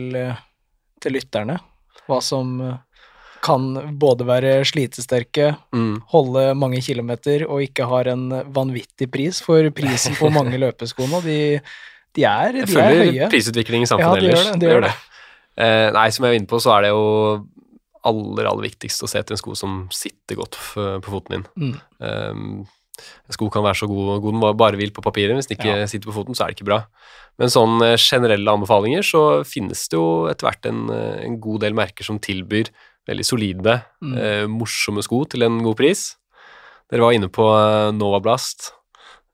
til lytterne? Hva som kan både være slitesterke, Mm. holde mange kilometer og ikke har en vanvittig pris, for prisen på mange *laughs* løpesko nå, de, de er, de er følger høye. prisutviklingen i Ja, samfunnet ellers. gjør det, de gjør det. Eh, nei, som jeg var inne på, så er det jo aller, aller viktigst å se etter en sko som sitter godt på foten din. Mm. Um, en sko kan være så god, god den bare vil på papiret, hvis den ikke Ja. sitter på foten, så er det ikke bra. Men sånn eh, generelle anbefalinger, så finnes det jo etter hvert en, eh, en god del merker som tilbyr veldig solide, Mm. eh, morsomme sko til en god pris. Dere var inne på Novablast Nova Blast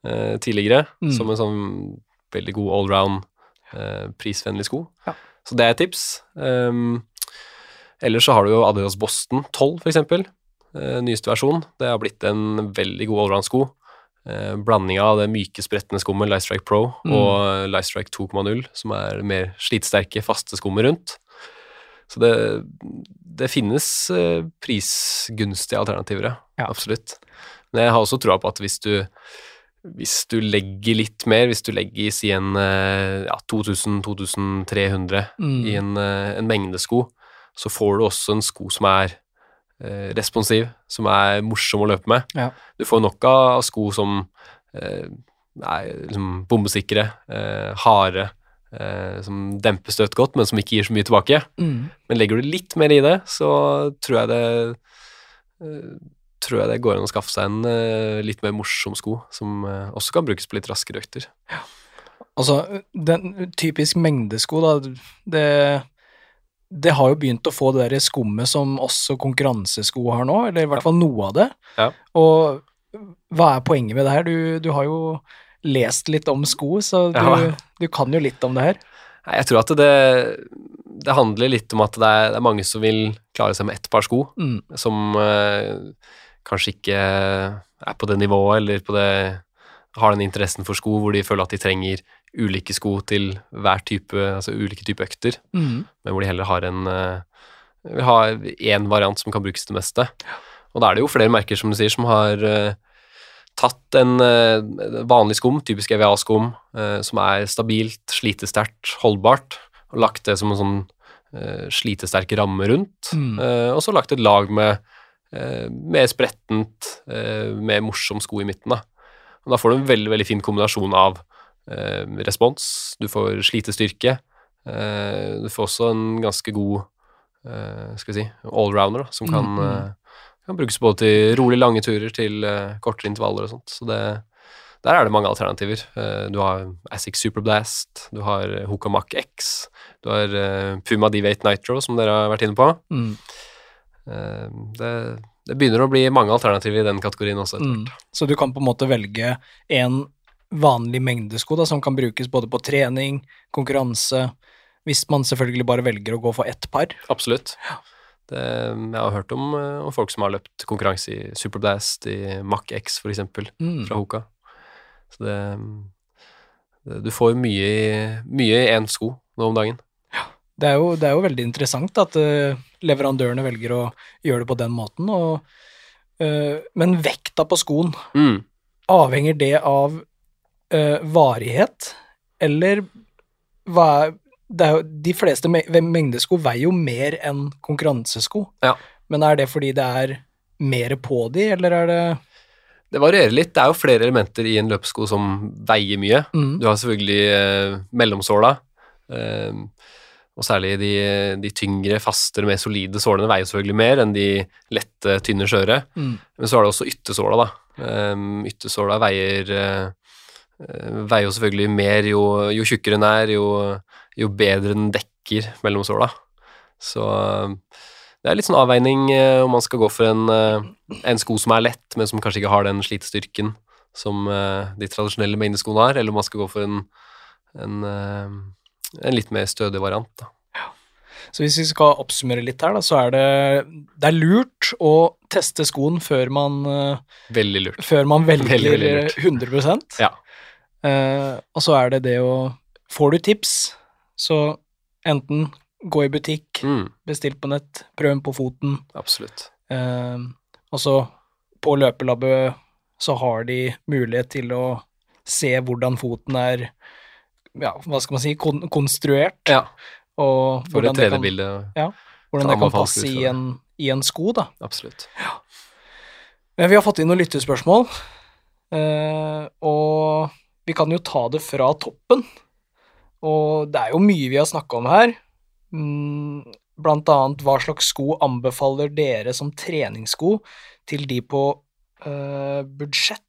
eh, tidligere, Mm. som en sånn veldig god allround, eh, prisvennlig sko. Ja. Så det er et tips. Um, ellers så har du jo Adidas Boston 12, for eksempel. Eh, nyeste versjon. Det har blitt en veldig god allround-sko. eh, blandinga av det myke, sprettende skummet Lightstrike Pro Mm. og Lightstrike 2,0, som er mer slitsterke, faste skummet rundt. Så det, det finnes eh, prisgunstige alternativer. Ja. Absolutt. Men jeg har også troa på at hvis du, hvis du legger litt mer, hvis du legger si en eh, ja, 2000-2300 Mm. i en, eh, en mengdesko, så får du også en sko som er eh, responsiv, som er morsom å løpe med. Ja. Du får nok av sko som eh, er liksom bombesikre, eh, harde, eh, som demper støt godt, men som ikke gir så mye tilbake. Mm. Men legger du litt mer i det, så tror jeg det eh, tror jeg det går an å skaffe seg en uh, litt mer morsom sko, som uh, også kan brukes på litt raskere økter. Altså, den typisk mengdesko, da, det, det har jo begynt å få det der skummet som også konkurransesko har nå, eller i hvert fall noe av det. Ja. Og hva er poenget med det her? Du, du har jo lest litt om sko, så du, du kan jo litt om det her. Jeg tror at det, det handler litt om at det er, det er mange som vil klare seg med ett par sko, Mm. som eh, kanskje ikke er på det nivået, eller på det har den interessen for sko hvor de føler at de trenger ulike sko til hver type, altså ulike type økter, Mm. men hvor de heller har en eh, vil ha én variant som kan brukes til det meste. Og da er det jo flere merker, som du sier, som har uh, tatt en uh, vanlig skum, typisk EVA-skum, uh, som er stabilt, slitesterkt, holdbart, og lagt det som en sånn slitesterk ramme rundt, Mm. og så lagt et lag med eh, mer sprettent, eh, mer morsom sko i midten. Da. Og da får du en veldig, veldig fin kombinasjon av eh, respons, du får slitestyrke, eh, du får også en ganske god eh, skal vi si, allrounder, da, som kan, Mm, mm. eh, kan brukes både til rolig lange turer, til kortere intervaller og sånt. Så det, der er det mange alternativer. Eh, du har Asic Superblast, du har Hokamak X, du har Puma D8 Nitro, som dere har vært inne på. Mm. Eh, det, det begynner å bli mange alternativer i den kategorien også. Mm. Så du kan på en måte velge en vanlig mengdesko da, som kan brukes både på trening, konkurranse, hvis man selvfølgelig bare velger å gå for ett par. Absolutt. Det, jeg har hørt om, eh, om folk som har løpt konkurranse i Superblast, i Mach X eksempel, Mm. fra Hoka. Så det, det Du får mye mye i én sko nå om dagen. Det er jo, det er jo veldig interessant at eh, leverandørene velger å gjøre det på den måten, og, eh, men vekta på skoen, Mm. avhenger det av eh, varighet, eller hva er det er jo, De fleste me mengdesko veier jo mer enn konkurransesko, Ja. men er det fordi det er mer på de, eller er det Det varierer litt. Det er jo flere elementer i en løpsko som veier mye. mm. Du har selvfølgelig mellomsåla, eh, og særlig de, de tyngre, fastere, mer solide sålene veier selvfølgelig mer enn de lette, tynne, skjøre. Mm. Men så er det også yttersåla, da. Um, yttersåla veier eh, veier jo selvfølgelig mer jo, jo tjukkere den er, jo, jo bedre den dekker mellom såla. Så eh, det er litt sånn avveining uh, om man skal gå for en, uh, en sko som er lett, men som kanskje ikke har den slitestyrken som de tradisjonelle mengdeskoene har, eller om man skal gå for en, en, en litt mer stødig variant. Da. Så hvis vi skal oppsummere litt her, da, så er det, det er lurt å teste skoen før man, eh, Veldig lurt. før man velger Veldig, veldig lurt. eh, 100 Ja. Eh, og så er det det å Får du tips, så enten gå i butikk, Mm, bestill på nett, prøv den på foten. absolutt. Eh, og så på løpelabbet så har de mulighet til å se hvordan foten er ja, hva skal man si, kon konstruert, Ja, og for et det kan, 3D-bilde. hvordan det kan passe i en, i en sko, da. Absolutt. Men vi har fått inn noen lyttespørsmål, eh, og vi kan jo ta det fra toppen. Og det er jo mye vi har snakka om her. Mm, Blant annet hva slags sko anbefaler dere som treningssko til de på eh, budsjett?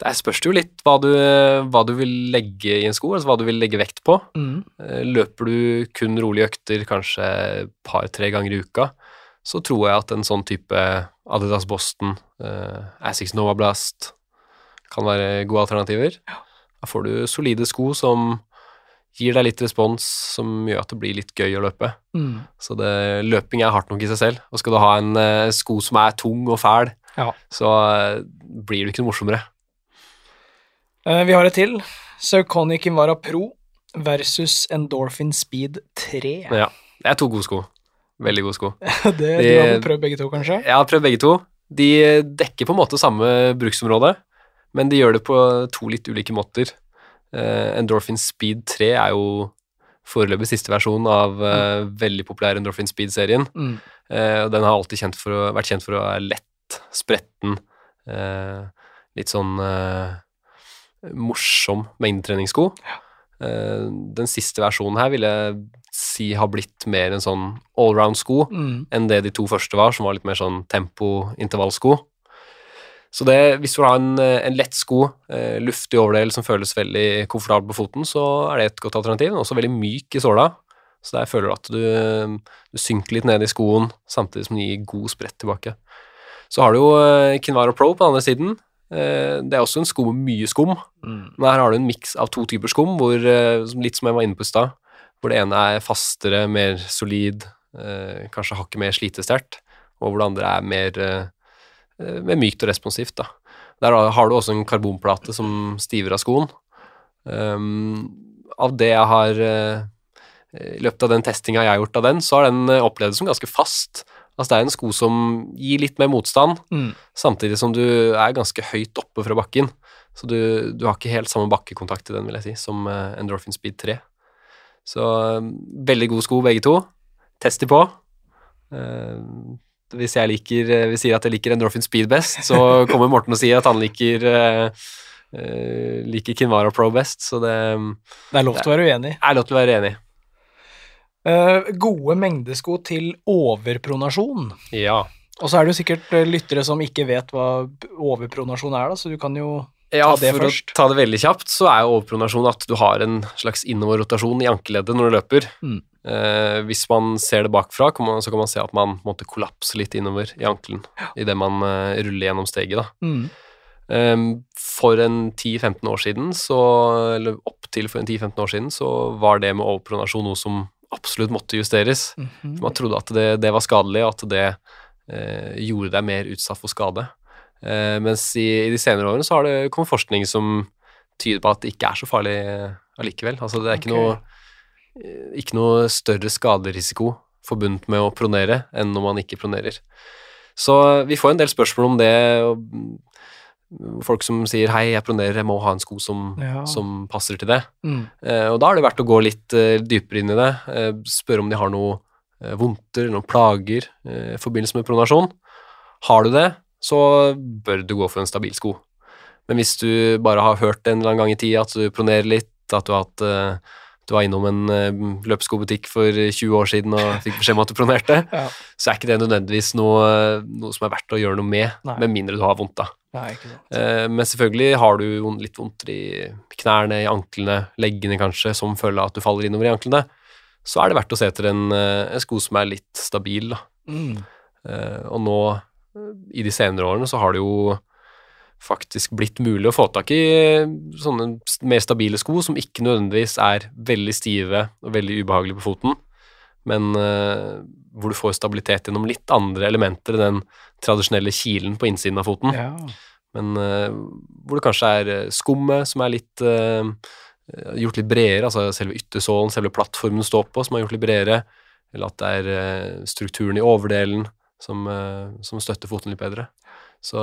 Der spørs jo litt hva du, hva du vil legge i en sko, altså hva du vil legge vekt på. Mm. Eh, Løper du kun rolige økter kanskje et par-tre ganger i uka, så tror jeg at en sånn type Adidas Boston, eh, Asics Nova Blast kan være gode alternativer. Da får du solide sko som gir deg litt respons, som gjør at det blir litt gøy å løpe. Mm. Så det, løping er hardt nok i seg selv. Og skal du ha en eh, sko som er tung og fæl, Ja. så eh, blir du ikke noe morsommere. Eh, vi har et til. Sauconic Invara Pro versus Endorphin Speed 3. Ja, det er to gode sko. Veldig gode sko. *laughs* det, du har prøvd begge to, kanskje? Jeg har prøvd begge to. De dekker på en måte samme bruksområde, men de gjør det på to litt ulike måter. Uh, Endorphin Speed 3 er jo foreløpig siste versjon av uh, veldig populær Endorphin Speed-serien. Mm. Uh, og den har alltid kjent for å, vært kjent for å være lett, spretten, litt sånn eh, morsom mengdetreningssko. Ja. den siste versjonen her vil jeg si har blitt mer en sånn allround-sko Mm. enn det de to første var, som var litt mer sånn tempo-intervallsko. Så det, hvis du har en, eh, en lett sko, eh, luftig overdel som føles veldig komfortabel på foten, så er det et godt alternativ. Den er også veldig myk i såla, så der føler du at du, du synker litt ned i skoen, samtidig som den gir god sprett tilbake. Så har du jo Kinvaro Kinvara Pro på den andre siden. Eh, det er også en skum med mye skum, Mm. men her har du en miks av to typer skum, hvor, eh, litt som jeg var inne på i stad, hvor det ene er fastere, mer solid, eh, kanskje hakket mer slitesterkt, og hvor det andre er mer, mer mykt og responsivt. Da. Der har du også en karbonplate som stiver av skoen. Um, av det jeg har I løpet av den testinga jeg har gjort av den, så har den eh, opplevd som ganske fast. Altså det er en sko som gir litt mer motstand, Mm. samtidig som du er ganske høyt oppe fra bakken. Så du, du har ikke helt samme bakkekontakt i den, vil jeg si, som eh, Endorphin Speed 3. Så eh, veldig gode sko, begge to. Test de på. Eh, hvis jeg liker, vi sier at jeg liker Endorphin Speed best, så *laughs* kommer Morten og sier at han liker liker Kinvara Pro best, så det Det er lov til å være uenig. er lov til å være enig. Eh, gode mengdesko til overpronasjon. Ja. Og så er det jo sikkert eh, lyttere som ikke vet hva overpronasjon er, da, så du kan jo Ja, Ta det for å ta det veldig kjapt, så er jo overpronasjon at du har en slags innoverrotasjon i ankeleddet når du løper. Mm. Eh, hvis man ser det bakfra, kan man, så kan man se at man måtte kollapse litt innover i ankelen idet man eh, ruller gjennom steget. da. mm. Um, for en 10-15 år siden, så, eller opptil for en 10-15 år siden, så var det med overpronasjon noe som absolutt måtte justeres. Mhm. Man trodde at det, det var skadelig, og at det eh, gjorde deg mer utsatt for skade. Eh, mens i, i de senere årene så har det kommet forskning som tyder på at det ikke er så farlig eh, allikevel. Altså det er ikke, okay. noe, eh, ikke noe større skaderisiko forbundet med å pronere enn når man ikke pronerer. Så vi får en del spørsmål om det. og mm, Folk som sier 'hei, jeg pronerer, jeg må ha en sko som, Ja. som passer til det'. Mm. Eh, og da er det verdt å gå litt eh, dypere inn i det. Eh, spørre om de har noe vondter noen plager i forbindelse med pronasjon. Har du det, så bør du gå for en stabil sko. Men hvis du bare har hørt en eller annen gang i tida at du pronerer litt, at du har hatt du var innom en løpeskobutikk løpsskobutikk for 20 år siden og fikk beskjed om at du pronerte, *laughs* Ja. så er ikke det nødvendigvis noe, noe som er verdt å gjøre noe med, Nei. med mindre du har vondt, da. Nei. Eh, Men selvfølgelig har du litt vondt i knærne, i anklene, leggene kanskje, som følge av at du faller innover i anklene, så er det verdt å se etter en, eh, en sko som er litt stabil. Mm. Eh, Og nå, eh, i de senere årene, så har det jo faktisk blitt mulig å få tak i sånne mer stabile sko som ikke nødvendigvis er veldig stive og veldig ubehagelige på foten, men eh, hvor du får stabilitet gjennom litt andre elementer enn den tradisjonelle kilen på innsiden av foten. Ja. Men uh, hvor det kanskje er eh, skummet som er litt uh, gjort litt bredere, altså selve yttersålen, selve plattformen du står på, som er gjort litt bredere, eller at det er strukturen i overdelen som, som støtter foten litt bedre. Så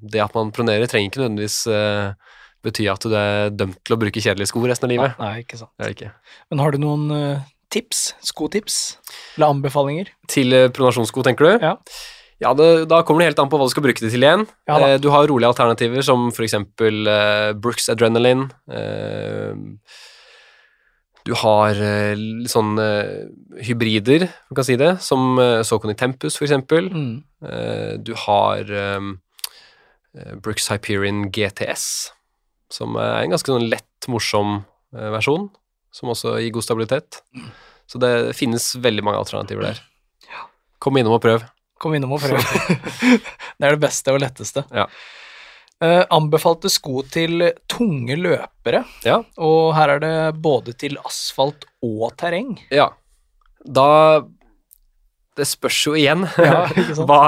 det at man pronerer, trenger ikke nødvendigvis bety at du er dømt til å bruke kjedelige sko resten av livet. Nei, ikke sant. Det det ikke. Men har du noen tips? Skotips? Eller anbefalinger? Til pronasjonssko, tenker du? Ja. Ja, det, Da kommer det helt an på hva du skal bruke det til igjen. Ja eh, du har rolige alternativer som f.eks. Eh, Brooks Adrenaline. Eh, du har eh, litt sånn eh, hybrider, man kan si det, som eh, Socony Tempus f.eks. Mm. Eh, du har eh, eh, Brooks Hyperion GTS, som er en ganske sånn lett, morsom eh, versjon, som også gir god stabilitet. Så det finnes veldig mange alternativer der. Kom innom og prøv. Kom innom og prøv. *laughs* det er det beste og letteste. Ja. Uh, anbefalte sko til tunge løpere, Ja. og her er det både til asfalt og terreng. Ja. Da Det spørs jo igjen *laughs* Ja, *laughs* hva,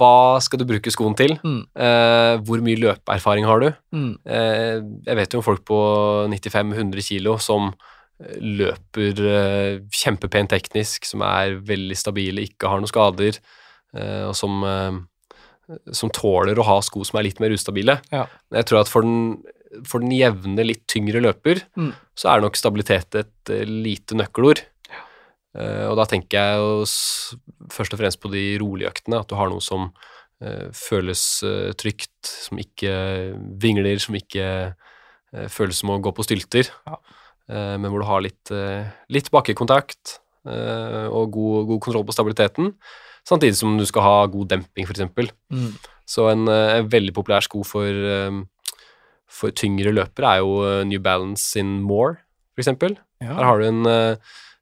hva skal du bruke skoen til? Mm. Uh, hvor mye løpeerfaring har du? Mm. Uh, jeg vet jo om folk på 95-100 kilo som løper eh, kjempepent teknisk, som er veldig stabile, ikke har noen skader, eh, og som, eh, som tåler å ha sko som er litt mer ustabile. Ja. Jeg tror at for den, for den jevne, litt tyngre løper, Mm. så er nok stabilitet et lite nøkkelord. Eh, og da tenker jeg jo først og fremst på de rolige øktene, at du har noe som føles trygt, som ikke vingler, som ikke føles som å gå på stylter, Ja. Eh, men hvor du har litt, eh, litt bakkekontakt eh, og god, god kontroll på stabiliteten, samtidig som du skal ha god demping, f.eks. Mm. Så en, en veldig populær sko for, for tyngre løpere er jo New Balance in More, f.eks. Ja. Her har du en,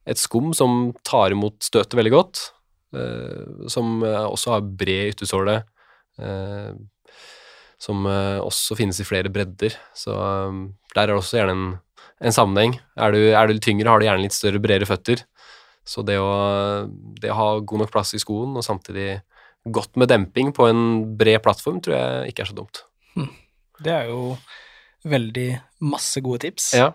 et skum som tar imot støtet veldig godt, som også har bred yttersåle, som også finnes i flere bredder. Så der er det også gjerne en, en sammenheng. Er du, er du tyngre, har du gjerne litt større, bredere føtter. Så det å, det å ha god nok plass i skoen, og samtidig godt med demping på en bred plattform, tror jeg ikke er så dumt. Det er jo veldig masse gode tips. Ja.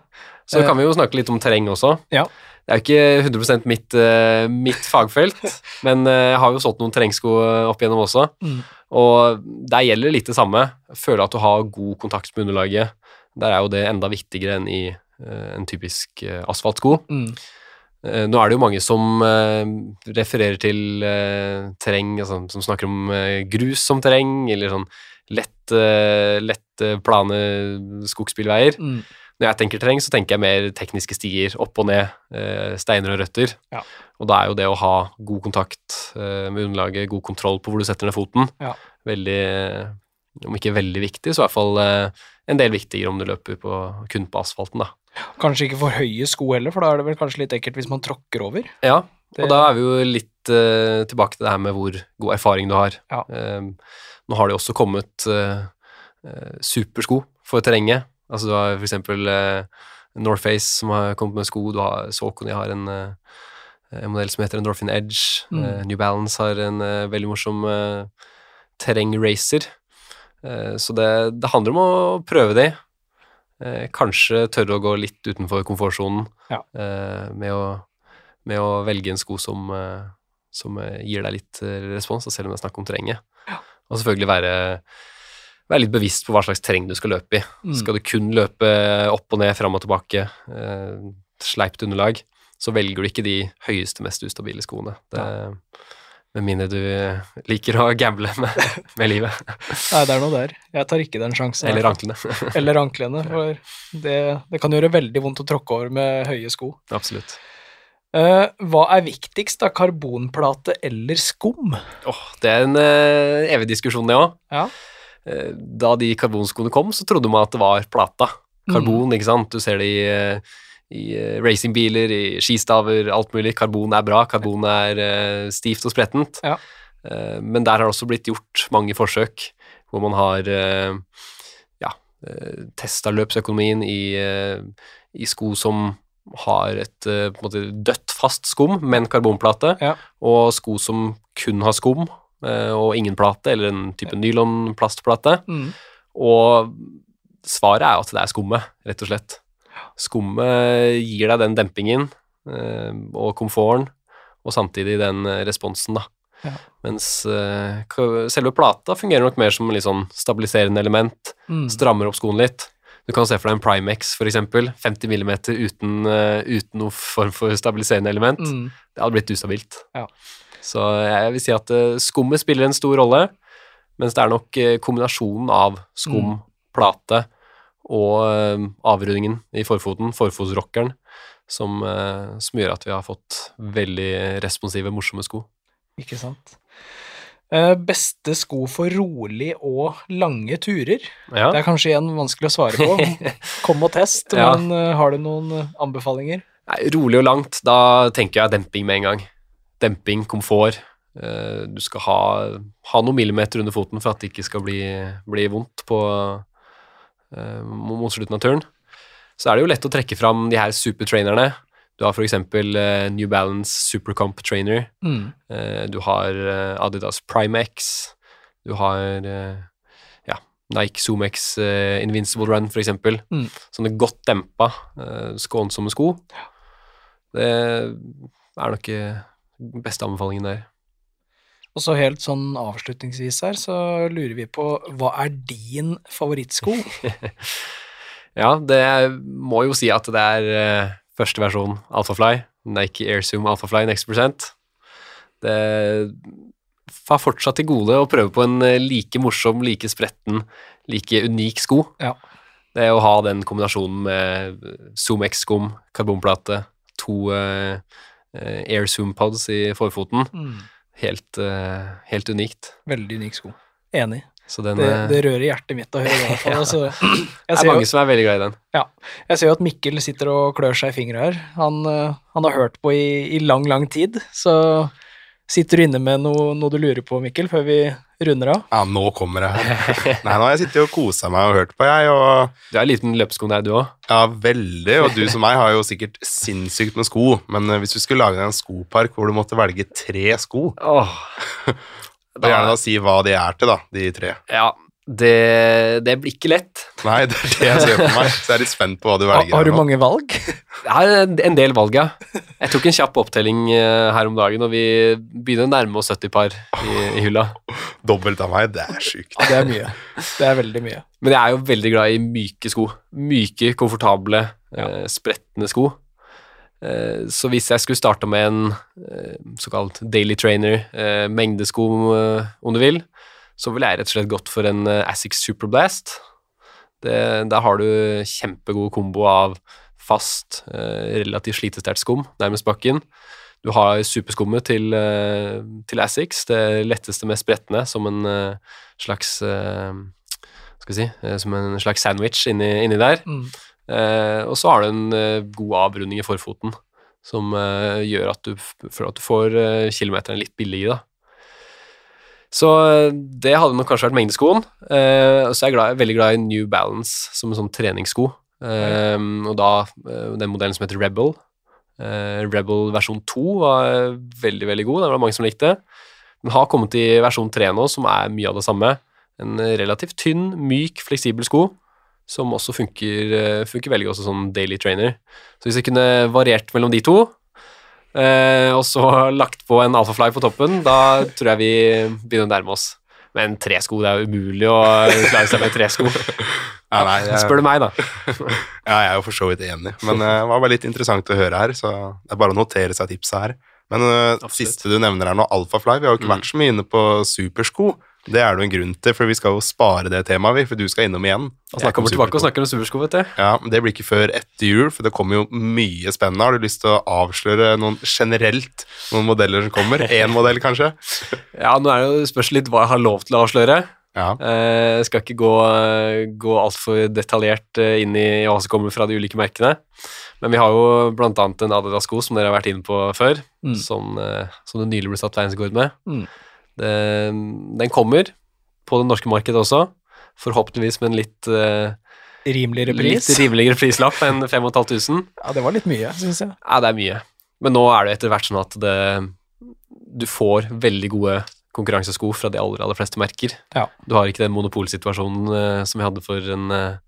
Så kan vi jo snakke litt om terreng også. Ja. Det er jo ikke 100 mitt, eh, mitt fagfelt, *laughs* men eh, jeg har jo solgt noen terrengsko opp igjennom også. Mm. Og der gjelder litt det samme. Føle at du har god kontakt med underlaget. Der er jo det enda viktigere enn i eh, en typisk eh, asfaltsko. Mm. Eh, Nå er det jo mange som eh, refererer til eh, terreng, altså, som snakker om eh, grus som terreng, eller sånn lett, eh, lette, plane skogsbilveier. Mm. Når jeg tenker terreng, så tenker jeg mer tekniske stier, opp og ned, eh, steiner og røtter. Ja. Og da er jo det å ha god kontakt eh, med underlaget, god kontroll på hvor du setter ned foten, Ja. veldig Om ikke veldig viktig, så i hvert fall eh, en del viktigere om du løper på, kun på asfalten, da. Kanskje ikke for høye sko heller, for da er det vel kanskje litt ekkelt hvis man tråkker over. Ja, og da er vi jo litt uh, tilbake til det her med hvor god erfaring du har. Ja. Uh, nå har det jo også kommet uh, supersko for terrenget. Altså du har for eksempel Northface som har kommet med sko, du har Saucony har en, en modell som heter Endorphin Edge. Mm. New Balance har en veldig morsom terrengracer. Eh, så det, det handler om å prøve de. Eh, kanskje tørre å gå litt utenfor komfortsonen Ja. eh, med, å, med å velge en sko som, som gir deg litt respons, selv om det er snakk om terrenget. Og selvfølgelig være, være litt bevisst på hva slags terreng du skal løpe i. Mm. Skal du kun løpe opp og ned, fram og tilbake, sleipt underlag, så velger du ikke de høyeste, mest ustabile skoene. Det, med mindre du liker å gamble med, med livet. Nei, det er noe der. Jeg tar ikke den sjansen. Eller anklene. *laughs* Eller anklene, for det, det kan gjøre veldig vondt å tråkke over med høye sko. Absolutt. Uh, hva er viktigst, da? Karbonplate eller skum? Åh, det er en uh, evig diskusjon, det òg. Ja. da de karbonskoene kom, så trodde man at det var plata. Karbon, ikke sant. Du ser det i, i eh, racingbiler, i skistaver, alt mulig. Karbon er bra. Karbon er uh, stivt og sprettent. Ja. Uh, men der har det også blitt gjort mange forsøk hvor man har uh, ja, testa løpsøkonomien i, i sko som har et på en måte dødt, fast skum, men karbonplate, Ja. og sko som kun har skum og ingen plate, eller en type nylonplastplate. Mm. Og svaret er at det er skummet, rett og slett. Skummet gir deg den dempingen eh, og komforten, og samtidig den eh, responsen, da. Ja. Mens eh, selve plata fungerer nok mer som litt sånn stabiliserende element, Mm. strammer opp skoen litt. Du kan se for deg en Primex, eksempel, 50 mm uten, uten noen form for stabiliserende element. Mm. Det hadde blitt ustabilt. Ja. Så jeg vil si at skummet spiller en stor rolle, mens det er nok kombinasjonen av skum, Mm. plate og eh, avrundingen i forfoten, forfotsrockeren, som, eh, som gjør at vi har fått veldig responsive, morsomme sko. Ikke sant. Eh, beste sko for rolig og lange turer? Ja. Det er kanskje igjen vanskelig å svare på. *laughs* Kom og test, Ja. men har du noen anbefalinger? Nei, rolig og langt, da tenker jeg demping med en gang. Demping, komfort. Du skal ha, ha noen millimeter under foten for at det ikke skal bli, bli vondt på, mot slutten av turen. Så er det jo lett å trekke fram de her supertrainerne. Du har for eksempel eh, New Balance Supercomp Trainer. Mm. Eh, Du har eh, Adidas Primex. Du har eh, ja, Nike Zoomex eh, Invincible Run, eksempel. Mm. Sånne godt dempa, eh, skånsomme sko. Det er nok eh, beste anbefalingen der. Og så helt sånn avslutningsvis her, så lurer vi på hva er din favorittsko? *laughs* Ja, det må jo si at det er eh, første versjon Alphafly, Nike Airzoom Alphafly Next Percent. Det har fortsatt til gode å prøve på en eh, like morsom, like spretten, like unik sko. Ja. Det å ha den kombinasjonen med Zoom X-skum, karbonplate, to uh, Airzoom pods i forfoten, Mm. Helt, eh, helt unikt. Veldig unik sko. Enig. Så den Det, eh, det rører hjertet mitt å høre det. *laughs* Ja. Altså, jeg, det er mange jo, som er veldig glad i den. jeg ser jo at Mikkel sitter og klør seg i fingra her. Han, eh, han har hørt på i, i lang, lang tid. Så sitter du inne med noe, noe du lurer på, Mikkel, før vi runder av? Ja, nå kommer det. Nei, nå har jeg sittet og kosa meg og hørt på, jeg, og Du er en liten løpesko der, du òg. ja, veldig. Og du som meg har jo sikkert sinnssykt med sko, men eh, hvis du skulle lage deg en skopark hvor du måtte velge tre sko, *laughs* og gjerne da si hva de er til, da, de tre. Ja, det, det blir ikke lett. Nei, det er det jeg ser for meg, så jeg er litt spent på hva du velger. har du mange valg? Det er en- del valg, ja. Jeg tok en kjapp opptelling eh, her om dagen, og vi begynner å nærme oss 70 par i, i hylla. Dobbelt av meg, det er sjukt. Det er mye. Det er veldig mye. Men jeg er jo veldig glad i myke sko. Myke, komfortable, ja. spretne sko. Eh, så hvis jeg skulle starte med en eh, såkalt daily trainer, eh, mengdesko eh, om du vil, så ville jeg rett og slett gått for en eh, Asics Superblast. Det, der har du kjempegod kombo av fast, eh, relativt slitesterkt skum nærmest bakken. Du har superskummet til, eh, til Asics, det letteste, mest sprettende, som en slags skal vi si, som en slags sandwich inni, inni der. Mm. Eh, og så har du en god avrunding i forfoten, som gjør at du, at du får kilometeren litt billigere. Da. Så eh, det hadde nok kanskje vært mengdeskoen. Eh, så er jeg glad, veldig glad i New Balance som en sånn treningssko. Eh, og da eh, den modellen som heter Rebel. Eh, Rebel versjon 2 var veldig, veldig god. Den var mange som likte. Den har kommet i versjon 3 nå, som er mye av det samme. En relativt tynn, myk, fleksibel sko som også funker, eh, funker veldig godt som sånn daily trainer. Så hvis jeg kunne variert mellom de to, og så *laughs* lagt på en Alphafly på toppen, da tror jeg vi begynner å nærme oss. Men tre sko, det er jo umulig å klare seg med tre sko. *laughs* Ja, nei, jeg, Spør du meg, da. *laughs* ja, jeg er jo for så vidt enig, men eh, det var bare litt interessant å høre her, så det er bare å notere seg tipset her. Men det siste du nevner her nå, Alphafly, vi har jo ikke Mm. vært så mye inne på supersko. Det er det jo en grunn til, for vi skal jo spare det temaet, vi, for du skal innom igjen. og Jeg kommer tilbake og snakker om supersko, vet du. Ja, men Det blir ikke før etter jul, for det kommer jo mye spennende. Har du lyst til å avsløre noen generelt noen modeller som kommer? *laughs* Én modell, kanskje? *laughs* Ja, nå er det jo spørs litt hva jeg har lov til å avsløre. Ja. Eh, Jeg skal ikke gå, gå altfor detaljert eh, inn i hva som kommer fra de ulike merkene. Men vi har jo annet en Adidas-sko som dere har vært inne på før, Mm. som, eh, som det nylig ble satt verdensrekord med. Mm. Det, den kommer på det norske markedet også, forhåpentligvis med en litt, eh, Rimeligere pris. litt rimeligere prislapp enn 5500. *laughs* Ja, det var litt mye, syns jeg. Ja, det er mye. Men nå er det etter hvert sånn at det, du får veldig gode konkurransesko fra de aller, aller fleste merker. Ja. Du har ikke den monopolsituasjonen uh, som vi hadde for en eh,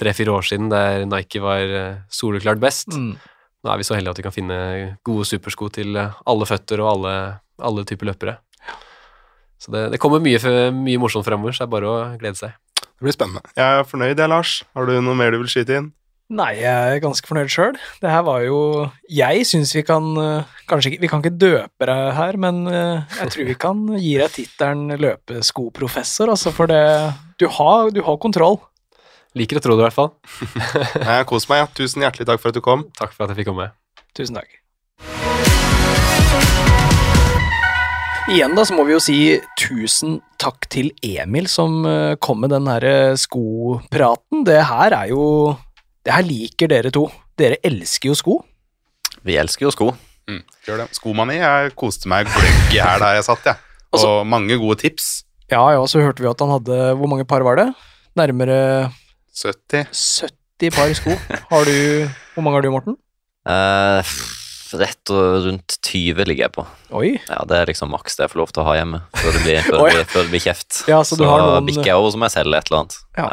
tre-fire år siden, der Nike var uh, soleklart best. Mm. Nå er vi så heldige at vi kan finne gode supersko til alle føtter og alle, alle typer løpere. Så det, det kommer mye, mye morsomt fremover, så det er bare å glede seg. Det blir spennende. Jeg er fornøyd, jeg, Lars. Har du noe mer du vil skyte inn? Nei, jeg er ganske fornøyd sjøl. Det her var jo Jeg syns vi kan eh, Kanskje ikke Vi kan ikke døpe deg her, men eh, jeg tror vi kan gi deg tittelen løpeskoprofessor, altså, for det du har, du har kontroll. Liker å tro det, i hvert fall. *laughs* Jeg koser meg. Ja. Tusen hjertelig takk for at du kom. Takk for at jeg fikk komme. Tusen takk. Igjen da, så må vi jo si tusen takk til Emil som eh, kom med den her eh, skopraten. Det her er jo Det her liker dere to. Dere elsker jo sko. Vi elsker jo sko. Mm, gjør det. Skomani. Jeg koste meg gløgg her der jeg satt, jeg. *laughs* Og Altså- mange gode tips. Ja, ja, så hørte vi at han hadde Hvor mange par var det? Nærmere 70. 70 par sko. Har du Hvor mange har du, Morten? Eh, rett og rundt 20 ligger jeg på. Oi. Ja, Det er liksom maks det jeg får lov til å ha hjemme før det blir, før *laughs* det blir, før det blir kjeft. *laughs* Ja, så har noen- bikker jeg over, så må jeg selge et eller annet. Ja.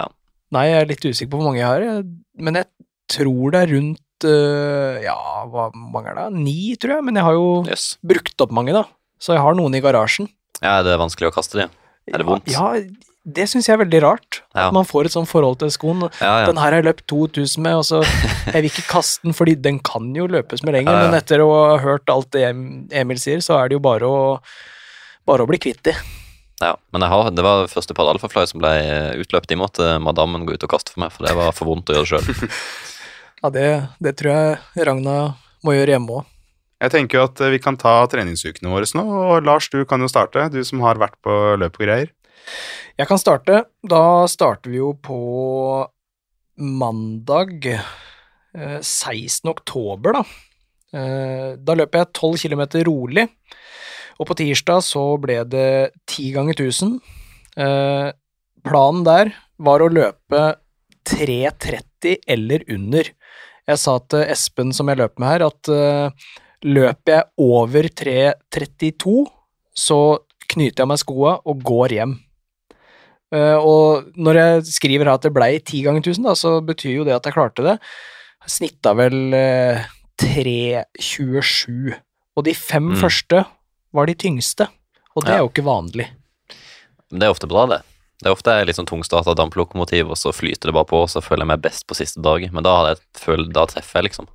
Nei, jeg er litt usikker på hvor mange jeg har, men jeg tror det er rundt uh, Ja, hva mange er det? Ni, tror jeg, men jeg har jo yes. brukt opp mange, da. Så jeg har noen i garasjen. Ja, det er vanskelig å kaste de? Er det vondt? Ja, det syns jeg er veldig rart. Ja. At man får et sånt forhold til skoen. Ja, ja. Den her har jeg løpt 2000 med, og så *laughs* Jeg vil ikke kaste den, fordi den kan jo løpes med lenger, Ja, ja. men etter å ha hørt alt det Emil sier, så er det jo bare å bare å bli kvitt de. Ja, men jeg har, det var første par alfafly som ble utløpt. De måtte madammen gå ut og kaste for meg, for det var for vondt å gjøre sjøl. *laughs* Ja, det, det tror jeg Ragna må gjøre hjemme òg. Jeg tenker jo at eh, vi kan ta treningsukene våre nå, og Lars, du kan jo starte, du som har vært på løp og greier. Jeg kan starte. Da starter vi jo på mandag eh, 16. oktober, da. Eh, Da løper jeg 12 km rolig, og på tirsdag så ble det 10 ganger 1000. Eh, Planen der var å løpe 3.30 eller under. Jeg sa til Espen som jeg løp med her, at eh, løper jeg over 3.32, så knyter jeg meg skoa og går hjem. Eh, og når jeg skriver her at det blei 10 ganger tusen, da, så betyr jo det at jeg klarte det. Jeg Snitta vel eh, 3.27. Og de fem Mm. første var de tyngste, og det Ja. er jo ikke vanlig. Men det er ofte bra, det. Det er ofte litt sånn tungstarta damplokomotiv, og så flyter det bare på, og så føler jeg meg best på siste dag. Men da, jeg da treffer jeg, liksom.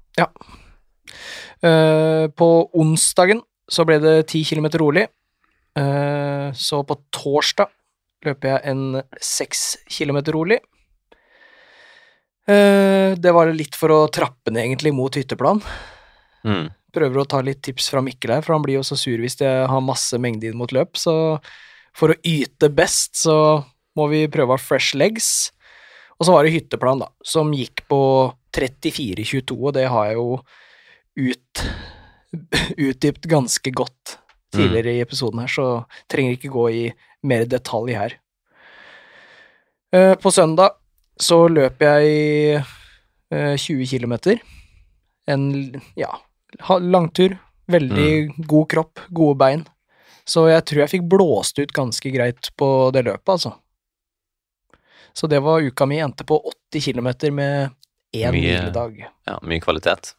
Eh, på onsdagen så ble det 10 kilometer rolig. Uh, så på torsdag løper jeg en 6 kilometer rolig. Eh, det var litt for å trappe ned egentlig mot hytteplan. Mm. Prøver å ta litt tips fra Mikkel her, for han blir jo så sur hvis jeg har masse mengde inn mot løp, så for å yte best, så må vi prøve å ha fresh legs. Og så var det hytteplan, da, som gikk på 34,22, og det har jeg jo ut, utdypt ganske godt tidligere i episoden her, så trenger ikke gå i mer detalj her. Eh, På søndag så løper jeg eh, 20 km. En ja, langtur. Veldig god kropp, gode bein. Så jeg tror jeg fikk blåst ut ganske greit på det løpet, altså. Så det var uka mi. Endte på 80 km med én Mye- hviledag. Ja, mye kvalitet,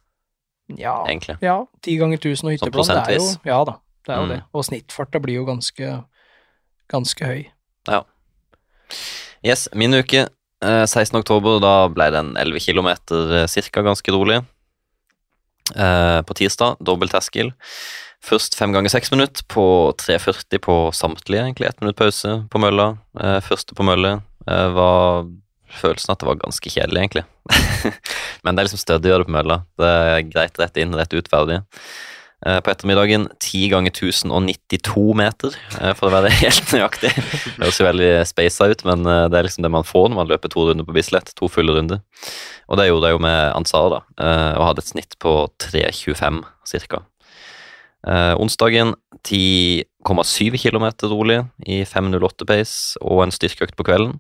Ja, egentlig. ja, ti ganger 1000 og Sånn prosentvis. det er jo. Ja da, det er jo Mm. det. Og snittfarta blir jo ganske, ganske høy. Yes, min uke. eh, 16. oktober, da ble den 11 km cirka, ganske rolig. Eh, på tirsdag, dobbel terskel. Først fem ganger seks minutter på 3,40 på samtlige, egentlig. Ett minutt pause på mølla. Eh, første på mølle eh, var følelsen at det var ganske kjedelig, egentlig. *laughs* Men det er liksom stødig å gjøre det på mølla. Det er greit rett inn, rett ut, ferdig. Eh, På ettermiddagen 10 ganger 1092 meter, eh, for å være *laughs* helt nøyaktig. Det høres jo veldig spasa ut, men eh, det er liksom det man får når man løper to runder på Bislett. To fulle runder. Og det gjorde jeg jo med Ansar, da, og hadde et snitt på 3,25 ca. Onsdagen 10,7 km rolig i 5,08 pace og en styrkeøkt på kvelden.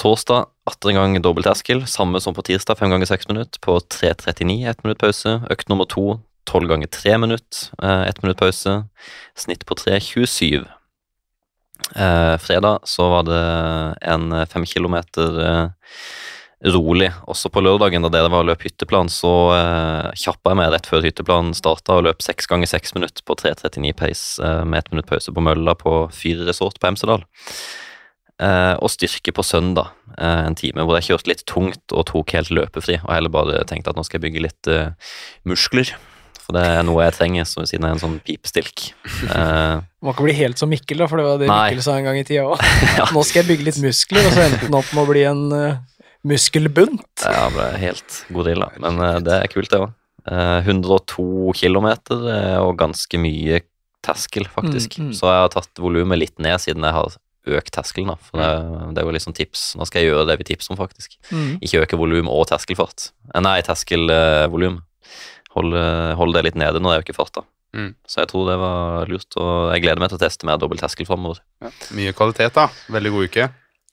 Torsdag atter en gang dobbelterskel, samme som på tirsdag, fem ganger seks minutter, på 3.39, ett minutt pause. Økt nummer to, tolv ganger tre minutter, eh, ett minutt pause. Snitt på 3.27. Eh, fredag så var det en eh, fem kilometer eh, rolig. Også på lørdagen da dere var og løp hytteplan, så eh, kjappa jeg meg rett før hytteplanen starta og løp seks ganger seks minutter på 3.39 pace eh, med ett minutt pause på mølla på Fyre resort på Hemsedal. Eh, og styrke på søndag, eh, en time hvor jeg kjørte litt tungt og tok helt løpefri, og heller bare tenkte at nå skal jeg bygge litt eh, muskler. For det er noe jeg trenger, så siden jeg er en sånn pipestilk. Uh, Man kan bli helt som Mikkel, da, for det var det Nei. Mikkel sa en gang i tida *laughs* òg. Ja. Nå skal jeg bygge litt muskler, og så endte den opp med å bli en uh, muskelbunt. det ble helt gorilla, men uh, det er kult, det òg. 102 km og ganske mye terskel, faktisk. Mm, mm. Så jeg har tatt volumet litt ned siden jeg har økt terskelen. da, For det, det er jo sånn tips. Nå skal jeg gjøre det vi tipser om, faktisk. Mm. Ikke øke volum og terskelfart. Eh, Nei, terskelvolum. Hold, holde det litt nede når jeg ikke farta. Mm. Så jeg tror det var lurt, og jeg gleder meg til å teste mer dobbel terskel framover. Ja. Mye kvalitet, da. Veldig god uke.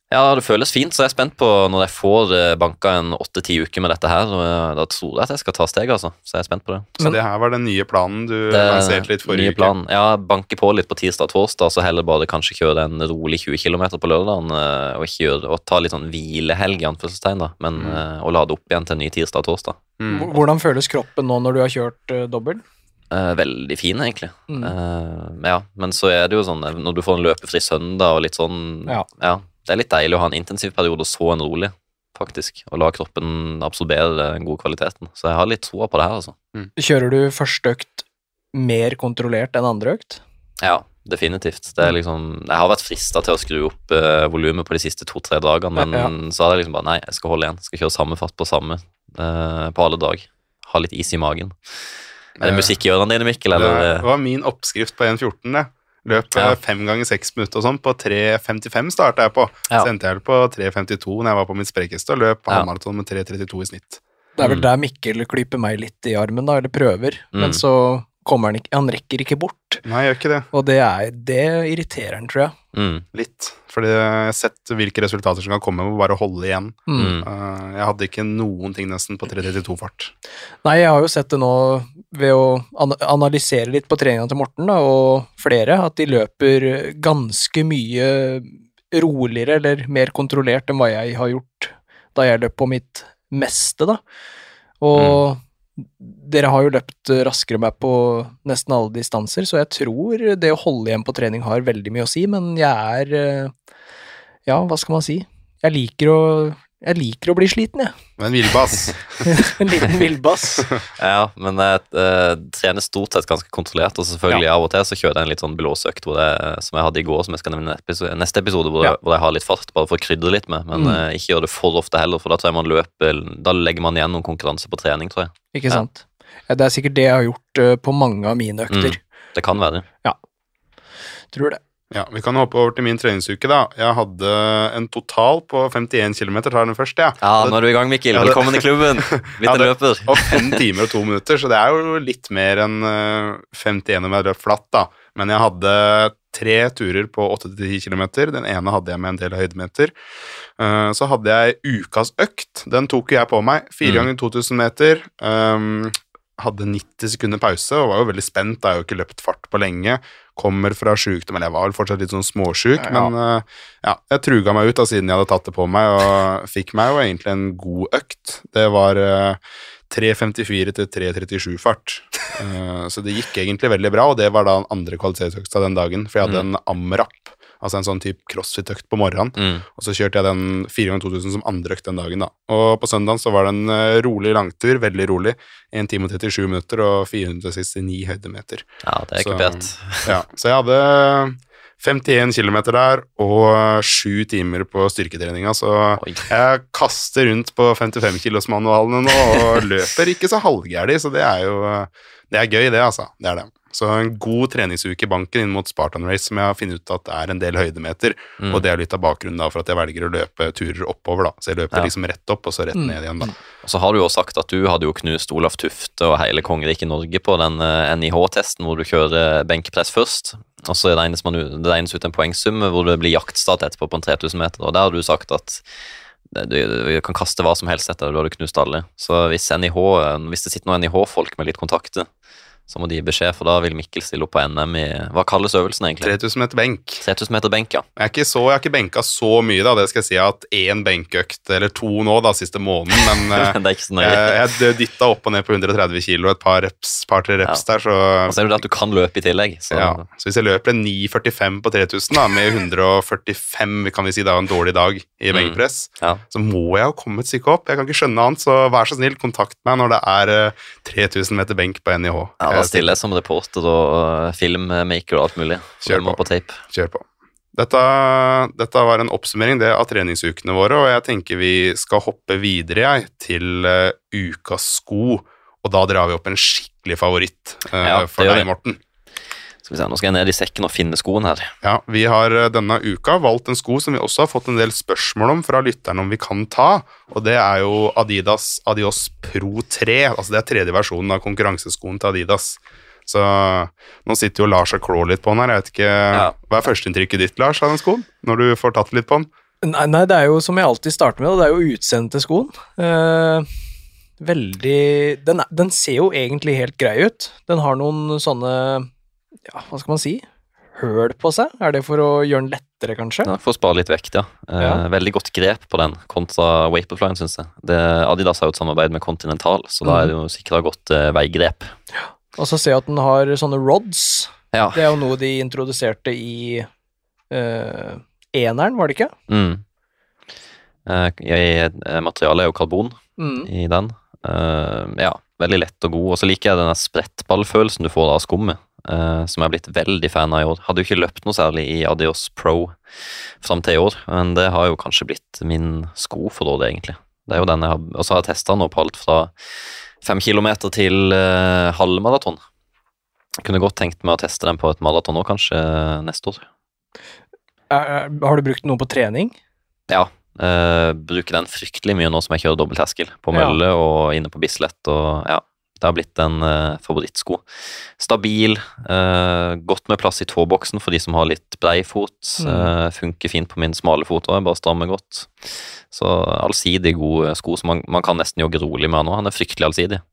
Ja, det føles fint, så jeg er spent på når jeg får eh, banka en åtte-ti uker med dette her. og, eh, Da tror jeg at jeg skal ta steg, altså. Så jeg er spent på det. Så det her var den nye planen du Det er lanserte litt forrige nye planen. Ja, banke på litt på tirsdag og torsdag, så heller bare kanskje kjøre en rolig 20 km på lørdagen, eh, og ikke gjøre, og ta litt sånn hvilehelg, i anførselstegn, da, men mm. og lade opp igjen til en ny tirsdag og torsdag. Mm. Hvordan føles kroppen nå når du har kjørt uh, dobbel? Uh, veldig fin, egentlig. Mm. Uh, ja, men så er det jo sånn, når du får en løpefri søndag og litt sånn ja. Ja. Det er litt deilig å ha en intensiv periode og så en rolig, faktisk. Og la kroppen absorbere den gode kvaliteten. Så jeg har litt troa på det her, altså. Kjører du første økt mer kontrollert enn andre økt? Ja, definitivt. Det er liksom, jeg har vært frista til å skru opp uh, volumet på de siste to-tre dagene, men Ja, så har jeg liksom bare Nei, jeg skal holde igjen. Skal kjøre samme fart på samme uh, på alle dag. Ha litt is i magen. Er det Eh, musikk i ørene dine, Mikkel? Eller? Det var min oppskrift på 1.14. det. Løp Ja. eh, fem ganger seks minutter og sånn. På 3.55 starta jeg på. Ja. Så endte jeg på 3.52 når jeg var på mitt sprekeste og løp Ja. halvmaraton med 3.32 i snitt. Det er vel Mm. der Mikkel klyper meg litt i armen, da, eller prøver, men Mm. så kommer han ikke Han rekker ikke bort, Nei, jeg gjør ikke det. og det, er, det irriterer han, tror jeg. Mm, Litt. Fordi jeg har sett hvilke resultater som kan komme med bare å holde igjen. Mm. mm. Eh, jeg hadde ikke noen ting nesten på 3.32-fart. Nei, jeg har jo sett det nå ved å analysere litt på treninga til Morten, da, og flere, at de løper ganske mye roligere eller mer kontrollert enn hva jeg har gjort da jeg løp på mitt meste, da. Og dere har jo løpt raskere enn meg på nesten alle distanser, så jeg tror det å holde igjen på trening har veldig mye å si, men jeg er eh, Ja, hva skal man si? Jeg liker å jeg liker å bli sliten, jeg. En villbass. *laughs* En liten villbass. *laughs* Ja, men jeg uh, trener stort sett ganske kontrollert, og selvfølgelig av og til så kjører jeg en litt sånn hvor jeg- som jeg hadde i går, som jeg skal nevne i neste episode, hvor, Ja. jeg, hvor jeg har litt fart, bare for å krydre litt med, men Mm. uh, ikke gjør det for ofte heller, for da tror jeg man løper Da legger man igjen noen konkurranse på trening, tror jeg. Ikke Ja. sant? Ja, det er sikkert det jeg har gjort uh, på mange av mine økter. Det kan være. Ja. Tror det. Ja, Vi kan hoppe over til min treningsuke. da. Jeg hadde en total på 51 km. Tar den først, ja. Ja, nå er du i gang, Mikkel. Velkommen i klubben. *laughs* Blitt hadde en løper. Og fem timer og to minutter, så det er jo litt mer enn eh, 51 om jeg løp flatt, da. Men jeg hadde tre turer på 8-10 km. Den ene hadde jeg med en del høydemeter. Eh, Så hadde jeg ukas økt. Den tok jeg på meg. Fire Mm. ganger 2000 meter. Hadde 90 sekunder pause og var jo veldig spent. Jeg har jo ikke løpt fart på lenge. Kommer fra sjukdom, eller jeg var vel fortsatt litt sånn småsjuk, Ja. men eh, ja, jeg truga meg ut da siden jeg hadde tatt det på meg, og *laughs* fikk meg jo egentlig en god økt. Det var eh, 3.54 til 3.37 fart. Eh, så det gikk egentlig veldig bra, og det var da den andre kvalitetsøkta den dagen, for jeg hadde en AMRAP, altså en sånn type crossfit-økt på morgenen, Mm. og så kjørte jeg den 4 ganger 2000 som andre økt den dagen, da. Og på søndagen så var det en eh, rolig langtur, veldig rolig, 1 time og 37 minutter og 469 høydemeter. Ja, det er ikke pent. Ja, så jeg hadde 51 km der og 7 timer på styrketreninga, så Oi. jeg kaster rundt på 55-kilosmanualene nå og løper ikke så halvgæli, så det er jo Det er gøy, det, altså. Det er det. Så en god treningsuke i banken inn mot Spartan Race, som jeg har funnet ut at er en del høydemeter, Mm. og det er litt av bakgrunnen da for at jeg velger å løpe turer oppover, da. Så jeg løper Ja. liksom rett opp, og så rett Mm. ned igjen, da. Og så har du jo sagt at du hadde jo knust Olaf Tufte og hele kongeriket Norge på den eh, NIH-testen hvor du kjører benkpress først. Og så regnes, man, det regnes ut en poengsum hvor det blir jaktstart etterpå på en 3000 meter. Og der har du sagt at du, kan kaste hva som helst etter det, du hadde knust alle. Så hvis, NIH, eh, hvis det sitter noen NIH-folk med litt kontakter, så må de gi beskjed, for da vil Mikkel stille opp på NM i Hva kalles øvelsen egentlig? 3000 meter benk. 3000 meter benk, ja. Jeg er ikke så, jeg har ikke benka så mye, da. Det skal jeg si. at én benkøkt, eller to nå, da, siste måneden, men *laughs* eh, det er ikke så nøye. jeg, jeg dytta opp og ned på 130 kilo, et par reps, par-tre reps der, så Og så er det at du kan løpe i tillegg. Så ja. Så hvis jeg løper en 9,45 på 3000, da, med 145, kan vi si, da, en dårlig dag i Mm. benkpress, ja. så må jeg jo komme et stykke opp. Jeg kan ikke skjønne annet, så vær så snill, kontakt meg når det er eh, 3000 meter benk på NIH. Ja, da stille stiller jeg som reporter og uh, filmmaker og alt mulig. Kjør på. på tape. Kjør på. Dette, dette var en oppsummering det av treningsukene våre, og jeg tenker vi skal hoppe videre jeg, til uh, ukas sko. Og da drar vi opp en skikkelig favoritt uh, Ja, for deg. Morten. Skal vi se, Nå skal jeg ned i sekken og finne skoen her. Ja, Vi har eh, denne uka valgt en sko som vi også har fått en del spørsmål om fra lytterne om vi kan ta, og det er jo Adidas Adios Pro 3. Altså Det er tredje versjonen av konkurranseskoen til Adidas. Så nå sitter jo Lars og klår litt på den her. Jeg vet ikke, Ja. Hva er førsteinntrykket ditt, Lars, av den skoen? Når du får tatt litt på den? Nei, nei, det er jo som jeg alltid starter med, det er jo utseendet til skoen. Eh, veldig den, den ser jo egentlig helt grei ut. Den har noen sånne Ja, hva skal man si? Høl på seg? Er det for å gjøre den lettere, kanskje? Ja, for å spare litt vekt, ja. Eh, Ja. Veldig godt grep på den kontra Vaporflyen, syns jeg. Det, Adidas har jo et samarbeid med Continental, så da er det jo sikra godt eh, veigrep. Og så ser jeg at den har sånne rods. Ja. Det er jo noe de introduserte i eh, eneren, var det ikke? Mm. Eh, eh, materialet er jo karbon Mm. i den. Eh, ja, veldig lett og god. Og så liker jeg den sprettballfølelsen du får av skummet, eh, som jeg har blitt veldig fan av i år. Hadde jo ikke løpt noe særlig i Adios Pro fram til i år, men det har jo kanskje blitt min sko for året, egentlig. Det er jo den jeg har, Og så har jeg testa nå på alt fra fem kilometer til uh, halvmaraton. Kunne godt tenkt meg å teste den på et maraton òg, kanskje eh, neste år. Er, har du brukt noe på trening? Ja. Uh, bruker den fryktelig mye nå som jeg kjører dobbeltterskel på Ja. mølle og inne på Bislett. Og ja, det har blitt en uh, favorittsko. Stabil, uh, godt med plass i tåboksen for de som har litt brei fot. Mm. Uh, funker fint på min smale fot òg, bare strammer godt. Så allsidig god sko som man, man kan nesten jogge rolig med nå. Han er fryktelig allsidig.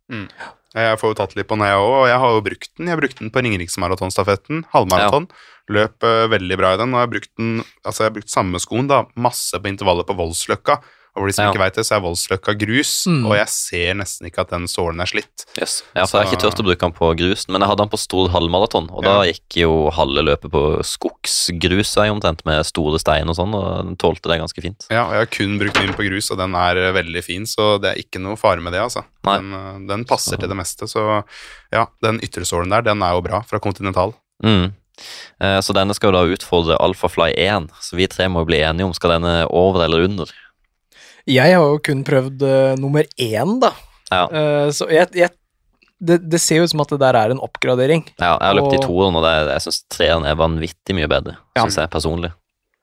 Jeg får jo tatt litt på den, jeg òg, og jeg har jo brukt den. Jeg brukte den på Ringeriksmaratonstafetten, halvmaraton. Løp eh, veldig bra i den, og jeg har brukt den Altså, jeg har brukt samme skoen, da, masse på intervallet på Voldsløkka. Og for de som Ja. ikke vet det, så er Voldsløkka grus, Mm. og jeg ser nesten ikke at den sålen er slitt. Yes. Ja, for Jeg har ikke Så- turt å bruke den på grusen, men jeg hadde den på stor halvmaraton. Og da Ja. gikk jo halve løpet på skogsgrusvei omtrent, med store stein og sånn, og den tålte det ganske fint. Ja, og jeg har kun brukt den på grus, og den er eh, veldig fin, så det er ikke noe fare med det, altså. Nei. Den, eh, den passer Så- til det meste, så ja, den yttersålen der, den er jo bra, fra Continental. Mm. Eh, Så denne skal jo da utfordre Alphafly 1, så vi tre må jo bli enige om skal denne over eller under. Jeg har jo kun prøvd uh, nummer én, da. Ja. Uh, så jeg, jeg det, det ser jo ut som at det der er en oppgradering. Ja, jeg har løpt i to toeren, og det, jeg syns treeren er vanvittig mye bedre, Ja. syns jeg personlig.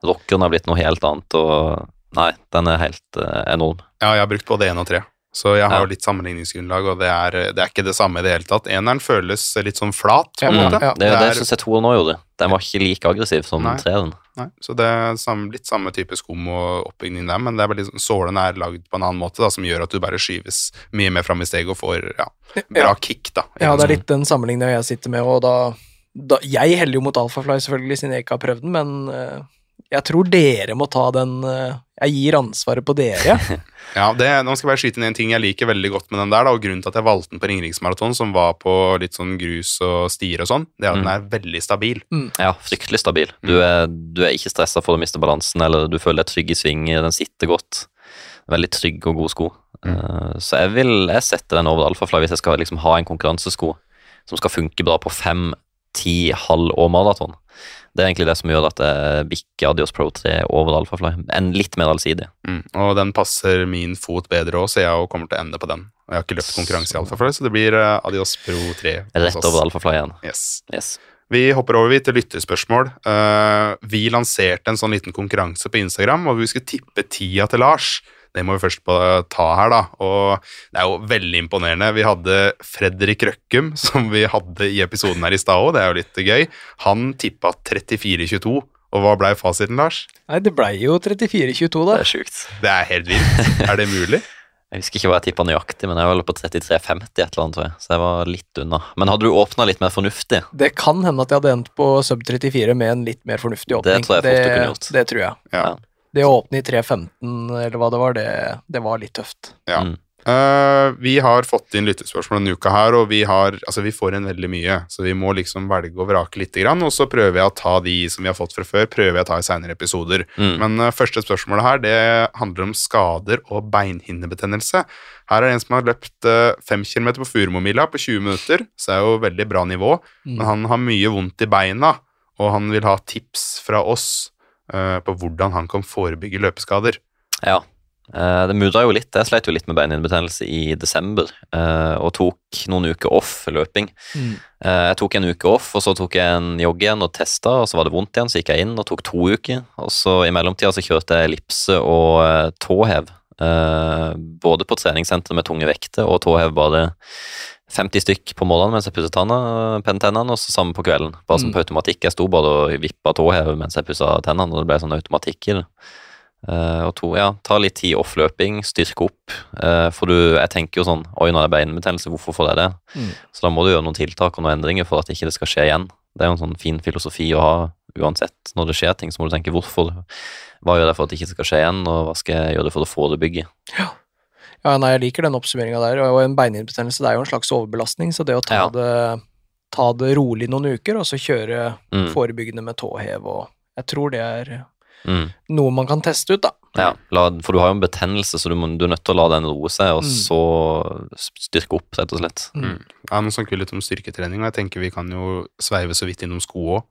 Rockeren har blitt noe helt annet, og nei, den er helt uh, enorm. Ja, jeg har brukt både én og tre. Så jeg har Ja. jo litt sammenligningsgrunnlag, og det er, det er ikke det samme i det hele tatt. Eneren føles litt sånn flat, på en Ja, måte. ja. Det, det, er- syns jeg toeren òg gjorde. Den var ikke like aggressiv som Nei. treeren. Nei, så det er samme, litt samme type skum og oppbygning der, men det er bare liksom, sålen er lagd på en annen måte, da, som gjør at du bare skyves mye mer fram i steget og får ja, bra Ja. kick, da. Ja, det er litt den sammenligninga jeg sitter med, og da, da Jeg heller jo mot Alphafly, selvfølgelig, siden jeg ikke har prøvd den, men eh, jeg tror dere må ta den eh, Jeg gir ansvaret på dere. *laughs* Ja, det, nå skal jeg bare skyte inn en ting jeg liker veldig godt med den der, da, og grunnen til at jeg valgte den på Ringeriksmaraton, som var på litt sånn grus og stier og sånn, det er at den er veldig stabil. Ja, fryktelig stabil. Du er, du er ikke stressa for å miste balansen, eller du føler deg trygg i sving, den sitter godt. Veldig trygg og god sko. Eh, så jeg vil jeg setter den over alfafly hvis jeg skal liksom ha en konkurransesko som skal funke bra på fem, ti, halv og maraton. Det er egentlig det som gjør at jeg bikker Adios Pro 3 over Alphafly. En litt mer allsidig. Mm. Og den passer min fot bedre òg, så jeg kommer til å ende på den. Og jeg har ikke løpt konkurranse i Alphafly, så det blir eh, Adios Pro 3. Rett over Alphafly igjen. Yes. Yes. Vi hopper over til lytterspørsmål. Eh, vi lanserte en sånn liten konkurranse på Instagram, og vi skulle tippe tida til Lars. Det må vi først på ta her, da. Og det er jo veldig imponerende. Vi hadde Fredrik Røkkum, som vi hadde i episoden her i stad òg, det er jo litt gøy. Han tippa 34-22. Og hva blei fasiten, Lars? Nei, det blei jo 34-22, da. Det er sjukt. Det er helt vilt. Er det mulig? *laughs* Jeg husker ikke hva jeg tippa nøyaktig, men jeg var på 33,50 et eller annet, tror jeg. Så jeg var litt unna. Men hadde du åpna litt mer fornuftig? Det kan hende at jeg hadde endt på sub 34 med en litt mer fornuftig åpning. Det tror jeg fort du kunne gjort. Det tror jeg. Ja. Ja. Det å åpne i 3.15, eller hva det var, det, det var litt tøft. Ja. Mm. Uh, vi har fått inn lyttespørsmål denne uka her, og vi har Altså, vi får inn veldig mye, så vi må liksom velge og vrake litt, og så prøver jeg å ta de som vi har fått fra før, prøver jeg å ta i seinere episoder. Mm. Men uh, første spørsmålet her, det handler om skader og beinhinnebetennelse. Her er det en som har løpt uh, 5 km på Furumomila på 20 minutter, så det er jo veldig bra nivå, Mm. men han har mye vondt i beina, og han vil ha tips fra oss på hvordan han kan forebygge løpeskader. Ja. Eh, det mudra jo litt. Jeg sleit jo litt med beinhinnebetennelse i desember, eh, og tok noen uker off løping. Mm. Eh, jeg tok en uke off, og så tok jeg en jogg igjen og testa, og så var det vondt igjen, så gikk jeg inn og tok to uker. Og så i mellomtida så kjørte jeg ellipse og eh, tåhev, eh, både på treningssenter med tunge vekter og tåhev bare 50 stykk på morgenen mens jeg pusset tennene, og så samme på kvelden. Bare som Mm. på automatikk. Jeg sto bare og vippa tåhevet mens jeg pussa tennene, og det ble sånn automatikk i det. Uh, og to, ja, ta litt tid off-løping, styrke opp. Uh, for du, jeg tenker jo sånn Oi, nå er det beinbetennelse, hvorfor får jeg det? Mm. Så da må du gjøre noen tiltak og noen endringer for at ikke det skal skje igjen. Det er jo en sånn fin filosofi å ha uansett. Når det skjer ting, så må du tenke hvorfor. Hva gjør jeg for at det ikke skal skje igjen, og hva skal jeg gjøre for å forebygge? Ja, nei, jeg liker den oppsummeringa der. Og en beinhinnebetennelse er jo en slags overbelastning, så det å ta, Ja. det, ta det rolig noen uker, og så kjøre Mm. forebyggende med tåhev og Jeg tror det er Mm. noe man kan teste ut, da. Ja, la, for du har jo en betennelse, så du, må, du er nødt til å la den roe seg, og Mm. så styrke opp, rett og slett. Mm. Ja, Noen snakker litt om styrketrening, og jeg tenker vi kan jo sveive så vidt innom sko òg.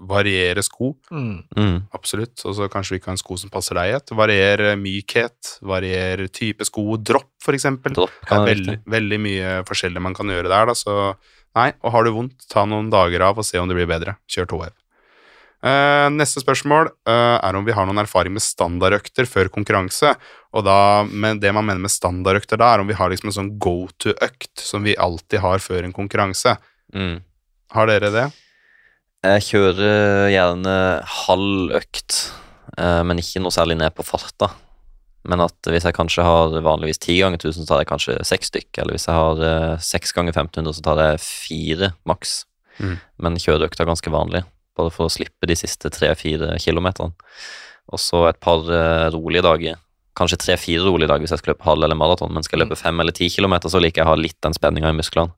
variere sko, Mm. Mm. absolutt. Og så kanskje vi kan ha en sko som passer deg et. Variere mykhet, variere type sko. Dropp, for eksempel. Dropp Det er veldig, veldig mye forskjellig man kan gjøre der, da, så nei. Og har du vondt, ta noen dager av og se om det blir bedre. Kjør tåhev. Eh, neste spørsmål uh, er om vi har noen erfaring med standardøkter før konkurranse. Og da, men det man mener med standardøkter da, er om vi har liksom en sånn go to-økt som vi alltid har før en konkurranse. Mm. Har dere det? Jeg kjører gjerne halv økt, uh, men ikke noe særlig ned på farta. Men at hvis jeg kanskje har vanligvis 10 ganger 1000, så tar jeg kanskje seks stykk. Eller hvis jeg har seks 6 ganger 1500, så tar jeg fire maks. Mm. Men kjøreøkta er ganske vanlig, bare for å slippe de siste tre-fire kilometerne. Og så et par eh, rolige dager. Kanskje tre-fire rolige dager hvis jeg skal løpe halv eller maraton, men skal jeg løpe fem eller ti kilometer, så liker jeg å ha litt den spenninga i musklene.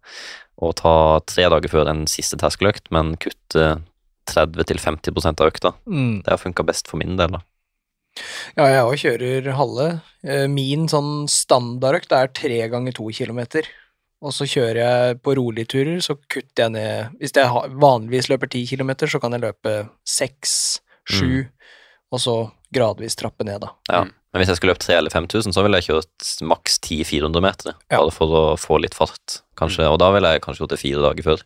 Og ta tre dager før en siste terskeløkt, men kutte 30-50% av økta. Mm. Det har funka best for min del, da. Ja, jeg òg kjører halve. Eh, Min sånn standardøkt er tre ganger to kilometer. Og så kjører jeg på rolige turer, så kutter jeg ned Hvis jeg vanligvis løper ti kilometer, så kan jeg løpe seks, sju, og så gradvis trappe ned, da. Ja. Mm. Men hvis jeg skulle løpt 3000 eller 5000, så ville jeg kjørt maks 10-400 meter. Ja. Bare for å få litt fart, kanskje. Og da ville jeg kanskje gjort det fire dager før.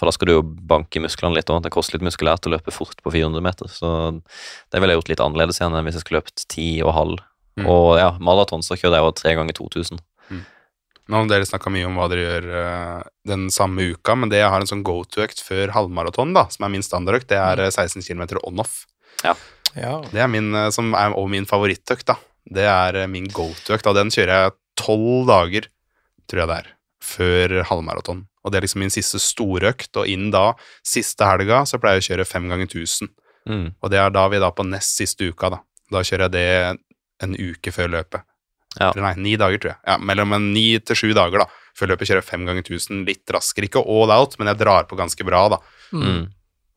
For da skal du jo banke musklene litt òg. Det koster litt muskulært å løpe fort på 400 meter. Så det ville jeg gjort litt annerledes igjen enn hvis jeg skulle løpt 10 og halv. Mm. Og ja, maraton så kjører jeg jo tre ganger 2000. Nå har dere snakka mye om hva dere gjør uh, den samme uka, men det jeg har en sånn go to-økt før halvmaraton, da, som er min standardøkt, det er eh, 16 km on-off. Ja. Det er min, eh, som er og min favorittøkt, da. Det er eh, min go to-økt, den kjører jeg tolv dager, tror jeg det er, før halvmaraton. Og det er liksom min siste storøkt, og inn da, siste helga, så pleier jeg å kjøre fem ganger 1000. Mm. Og det er da vi da på nest siste uka, da. Da kjører jeg det en uke før løpet. Ja. Eller nei, ni dager, tror jeg. Ja, mellom en ni til sju dager, da. Før løpet kjører jeg fem ganger 1000, litt raskere. Ikke all out, men jeg drar på ganske bra, da. Mm.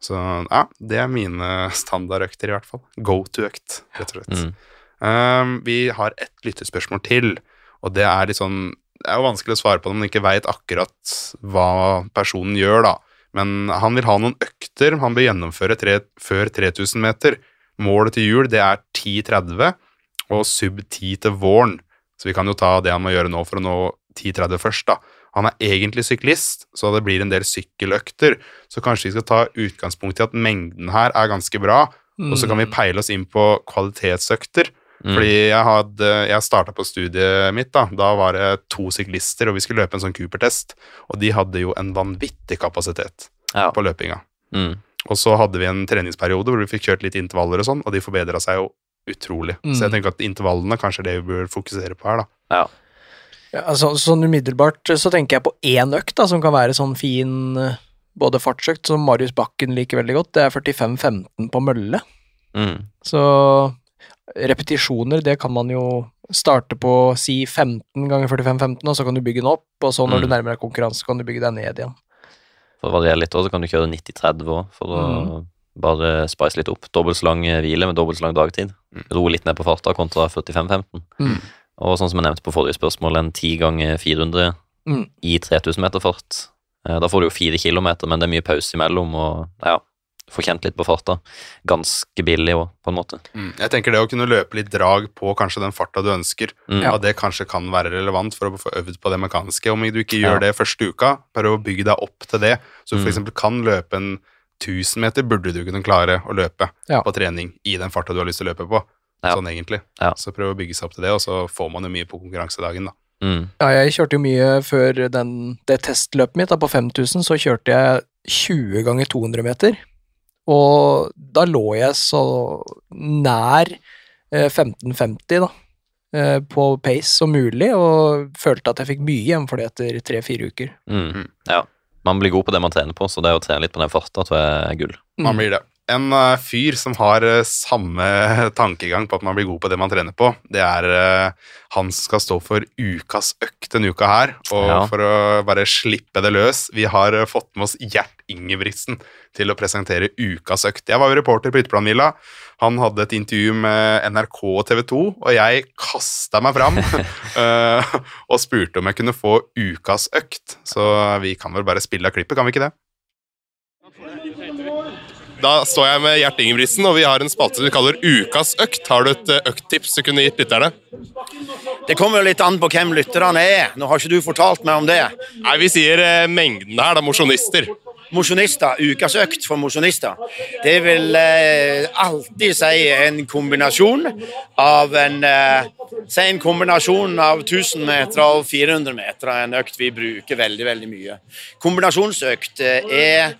Så ja, det er mine standardøkter, i hvert fall. Go to-økt, rett og slett. Mm. Um, vi har ett lyttespørsmål til, og det er litt sånn Det er jo vanskelig å svare på når man ikke veit akkurat hva personen gjør, da. Men han vil ha noen økter han bør gjennomføre tre, før 3000 meter. Målet til jul det er 10.30 og sub 10 til våren. Så vi kan jo ta det han må gjøre nå for å nå 10.30 først, da. Han er egentlig syklist, så det blir en del sykkeløkter. Så kanskje vi skal ta utgangspunkt i at mengden her er ganske bra, og så kan vi peile oss inn på kvalitetsøkter. Mm. Fordi jeg hadde Jeg starta på studiet mitt, da. Da var det to syklister, og vi skulle løpe en sånn Cooper-test. Og de hadde jo en vanvittig kapasitet Ja. på løpinga. Mm. Og så hadde vi en treningsperiode hvor vi fikk kjørt litt intervaller og sånn, og de forbedra seg jo utrolig. Mm. Så jeg tenker at intervallene kanskje er det vi bør fokusere på her, da. Ja. Ja, altså, sånn umiddelbart så tenker jeg på én økt da, som kan være sånn fin eh, både fartsøkt, som Marius Bakken liker veldig godt. Det er 45-15 på mølle. Mm. Så repetisjoner, det kan man jo starte på si 15 ganger 45-15, og så kan du bygge den opp, og så når Mm. du nærmer deg konkurranse, kan du bygge deg ned igjen. For å variere litt òg, så kan du kjøre 90-30 òg, for å bare spice litt opp. Dobbelt så lang hvile med dobbelt så lang dagtid. Mm. Roe litt ned på farta kontra 45-15. Mm. Og sånn som jeg nevnte på forrige spørsmål, en 10 ganger 400 Mm. i 3000 meter fart. Eh, Da får du jo 4 kilometer, men det er mye pause imellom, og ja, får kjent litt på farta. Ganske billig òg, på en måte. Jeg tenker det å kunne løpe litt drag på kanskje den farta du ønsker, Mm. at det kanskje kan være relevant for å få øvd på det mekaniske. Om du ikke Ja. gjør det første uka, prøv å bygge deg opp til det. Så du Mm. for eksempel kan løpe en 1000 meter, burde du kunne klare å løpe Ja. på trening i den farta du har lyst til å løpe på. Ja. Sånn egentlig. Ja. Så prøv å bygge seg opp til det, og så får man jo mye på konkurransedagen, da. Mm. Ja, jeg kjørte jo mye før den, det testløpet mitt, da, på 5000, så kjørte jeg 20 ganger 200 meter. Og da lå jeg så nær eh, 15.50 da, eh, på pace som mulig, og følte at jeg fikk mye igjen for det etter tre-fire uker. Mm. Ja. Man blir god på det man trener på, så det å trene litt på den farta tror jeg er gull. Man blir det. En eh, fyr som har eh, samme tankegang på at man blir god på det man trener på, det er eh, han som skal stå for ukas økt denne uka her. Og Ja. for å bare slippe det løs, vi har fått med oss Gjert Ingebrigtsen til å presentere ukas økt. Jeg var jo reporter på Ytterplanvilla. Han hadde et intervju med NRK og TV 2, og jeg kasta meg fram *laughs* og spurte om jeg kunne få ukas økt. Så vi kan vel bare spille av klippet, kan vi ikke det? Da står jeg med Gjert Ingebrigtsen, og vi har en spalte vi kaller Ukas økt. Har du et eh, økttips du kunne gitt lytterne? Det kommer jo litt an på hvem lytterne er. Nå har ikke du fortalt meg om det. Nei, Vi sier eh, mengden her, da. Mosjonister. Mosjonister, ukas økt for mosjonister, det vil eh, alltid si en kombinasjon av en eh, Si en kombinasjon av 1000 meter og 400 meter, en økt vi bruker veldig, veldig mye. Kombinasjonsøkt eh, er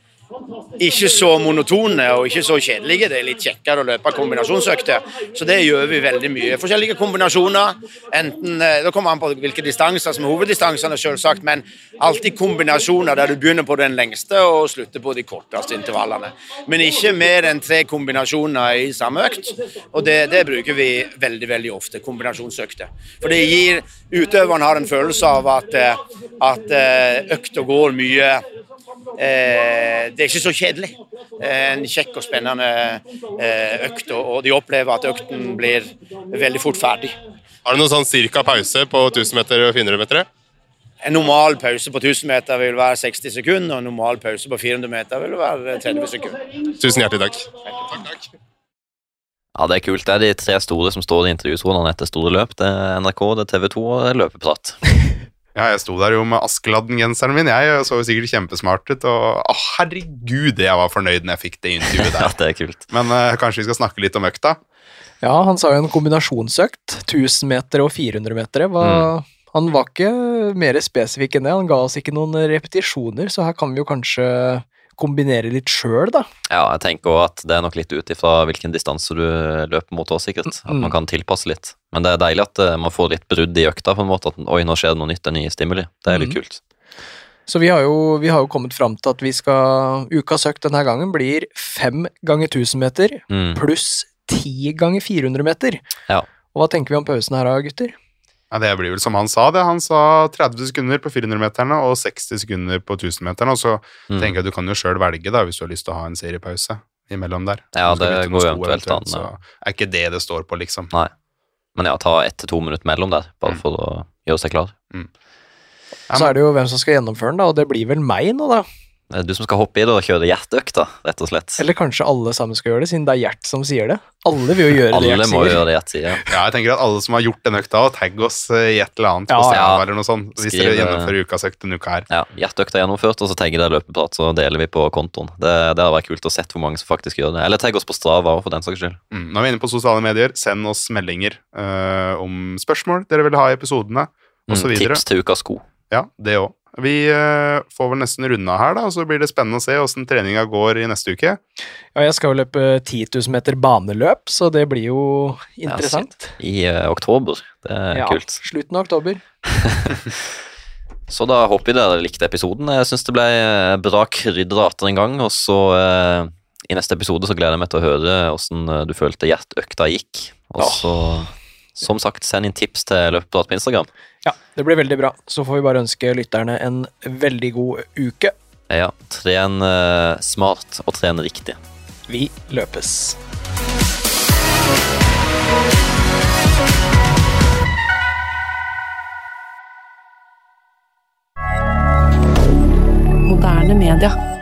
ikke så monotone og ikke så kjedelige. Det er litt kjekkere å løpe kombinasjonsøkter. Så det gjør vi veldig mye. Forskjellige kombinasjoner. enten, eh, Det kommer an på hvilke distanser som er hoveddistansene, selvsagt, men alltid kombinasjoner der du begynner på den lengste og slutter på de korteste intervallene. Men ikke mer enn tre kombinasjoner i samme økt. Og det, det bruker vi veldig veldig ofte. Kombinasjonsøkter. For det gir Utøveren har en følelse av at, eh, at eh, økta går mye Eh, det er ikke så kjedelig. Eh, en kjekk og spennende eh, økt, og og de opplever at økten blir veldig fort ferdig. Har du noen sånn cirka pause på 1000 meter og 400 meter? En normal pause på 1000 meter vil være 60 sekunder, og en normal pause på 400 meter vil være 30 sekunder. Tusen hjertelig takk. Takk, takk. Ja, det er kult. Det er de tre store som står i intervjusonene etter store løp. Det er NRK, det er TV 2 og det er løpeprat. *laughs* Ja, jeg sto der jo med Askeladden-genseren min, jeg så jo sikkert kjempesmart ut, og å, herregud, jeg var fornøyd når jeg fikk det intervjuet *laughs* Ja, det er kult. Men uh, kanskje vi skal snakke litt om økta? Ja, han sa jo en kombinasjonsøkt. 1000 meter og 400 meter. Hva, Han var ikke mer spesifikk enn det. Han ga oss ikke noen repetisjoner, så her kan vi jo kanskje kombinere litt sjøl, da. Ja, jeg tenker også at det er nok litt ut ifra hvilken distanse du løper mot òg, sikkert. At Mm. man kan tilpasse litt. Men det er deilig at eh, man får litt brudd i økta, på en måte. At oi, nå skjer det noe nytt, det er nye stimuli. Det er litt Mm. kult. Så vi har jo, vi har jo kommet fram til at vi skal Ukas økt denne gangen blir fem ganger 1000 meter Mm. pluss ti ganger 400 meter. Ja. Og hva tenker vi om pausen her da, gutter? Ja, Det blir vel som han sa det. Han sa 30 sekunder på 400-meterne og 60 sekunder på 1000-meterne. Og så Mm. tenker jeg at du kan jo sjøl velge da, hvis du har lyst til å ha en seriepause imellom der. Ja, det går jo eventuelt an, Så er ikke det det står på, liksom. Nei. Men ja, ta ett til to minutter mellom der, bare Mm. for å gjøre seg klar. Ja, Så er det jo hvem som skal gjennomføre den, da, og det blir vel meg nå, da. Det er du som skal hoppe i det og kjøre hjerteøkta, rett og slett. Eller kanskje alle sammen skal gjøre det, siden det er Gjert som sier det. Alle vil jo gjøre det Alle Gjert sier. gjøre det Gjert sier. *laughs* Ja, jeg tenker at alle som har gjort den økta, tagg oss eh, i et eller annet Ja, på ja. eller noe sånt, hvis Skriv, dere eh, gjennomfører ukas økt denne uka her. Ja, hjerteøkta er gjennomført, og så tagger dere løpeprat, så deler vi på kontoen. Det, det hadde vært kult å sett hvor mange som faktisk gjør det. Eller tagg oss på Strava òg, for den saks skyld. Mm. Nå er vi inne på sosiale medier. Send oss meldinger øh, om spørsmål dere vil ha i episodene, Mm, tips til ukas sko. Ja, det òg. Vi eh, får vel nesten runda her, da, og så blir det spennende å se åssen treninga går i neste uke. Ja, jeg skal jo løpe 10 000 meter baneløp, så det blir jo interessant. I uh, oktober. Det er Ja, kult. slutten av oktober. *laughs* Så da håper vi dere likte episoden. Jeg syns det ble eh, bra krydder atter en gang. Og så uh, i neste episode så gleder jeg meg til å høre åssen du følte hjerteøkta gikk. Og så, som sagt, send inn tips til Løpeprat på Instagram. Ja, det blir veldig bra. Så får vi bare ønske lytterne en veldig god uke. Ja, tren eh, smart og tren riktig. Vi løpes. Moderne media.